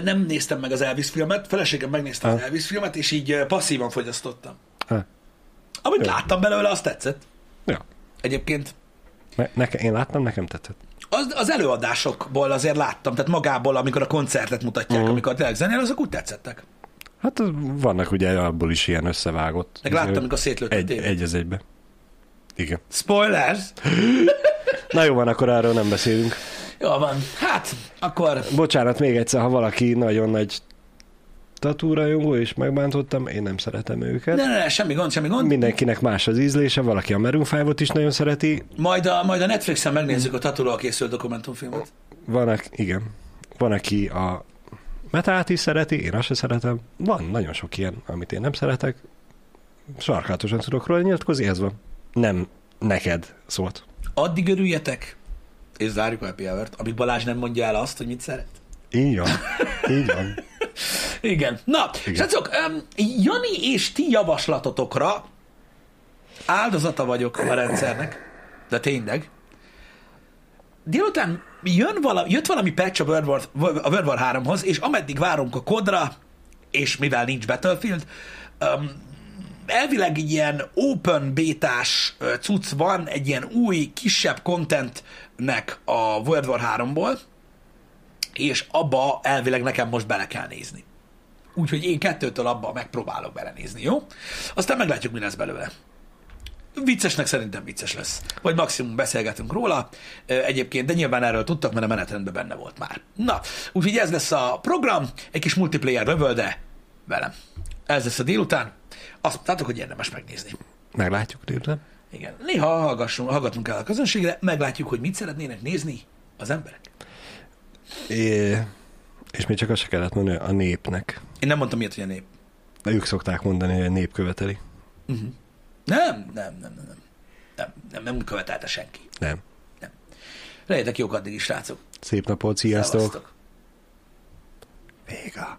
A: Nem néztem meg az Elvis filmet, feleségem megnézte az
B: Ah.
A: Elvis filmet, és így passzívan fogyasztottam.
B: Ha.
A: Amit
B: Jó.
A: láttam belőle, azt tetszett.
B: Ja.
A: Egyébként
B: Ne, neke, én láttam, nekem tetszett.
A: Az, az előadásokból azért láttam, tehát magából, amikor a koncertet mutatják, uh-huh. amikor tényleg zenél, azok úgy tetszettek.
B: Hát vannak ugye abból is ilyen összevágott.
A: Meg láttam, amikor szétlőtt
B: egy, egy az egybe. Igen.
A: Spoilers!
B: Na jó van, akkor arról nem beszélünk.
A: Jó van, hát akkor
B: Bocsánat még egyszer, ha valaki nagyon nagy tatúra jongó, és megbántottam, én nem szeretem őket.
A: ne, ne, ne, semmi gond, semmi gond.
B: Mindenkinek más az ízlése, valaki a Maroon 5 is nagyon szereti,
A: Majd a, majd a Netflixen megnézzük a Tatúról készült dokumentumfilmet.
B: van, aki, igen, van, aki a metát is szereti, én azt sem szeretem. Van nagyon sok ilyen, amit én nem szeretek. Sarkálatosan tudok róla nyilatkozni, ez van. Nem neked szólt.
A: Addig örüljetek, és zárjuk a happy hour-t, amíg Balázs nem mondja el azt, hogy mit szeret.
B: Így van. Így van.
A: Igen. Na,
B: Igen.
A: srácok, um, Jani és ti javaslatotokra áldozata vagyok a rendszernek, de tényleg. Délután jön valami, jött valami patch a World War, a World War 3-hoz, és ameddig várunk a kodra, és mivel nincs Battlefield, um, elvileg egy ilyen open bétás cucc van, egy ilyen új, kisebb contentnek a World War 3-ból, és abba elvileg nekem most bele kell nézni. Úgyhogy én kettőtől abba megpróbálok belenézni, jó? Aztán meglátjuk, mi lesz belőle. Viccesnek szerintem vicces lesz. Vagy maximum beszélgetünk róla egyébként, de nyilván erről tudtak, mert a menetrendben benne volt már. Na, úgyhogy ez lesz a program, egy kis multiplayer rövölde velem. Ez lesz a délután. Azt mondtátok, hogy érdemes megnézni.
B: Meglátjuk délután.
A: Igen. Néha hallgassunk, hallgatunk el a közönségre, meglátjuk, hogy mit szeretnének nézni az emberek.
B: É, és még csak azt se kellett mondani, a népnek.
A: Én nem mondtam ilyet, hogy a nép.
B: De ők szokták mondani, hogy a nép követeli.
A: Uh-huh. Nem, nem, nem, nem, nem. Nem, nem, nem követelte senki.
B: Nem.
A: Legyetek jók addig is, srácok.
B: Szép napot, sziasztok!
A: Szevasztok.
B: Véga.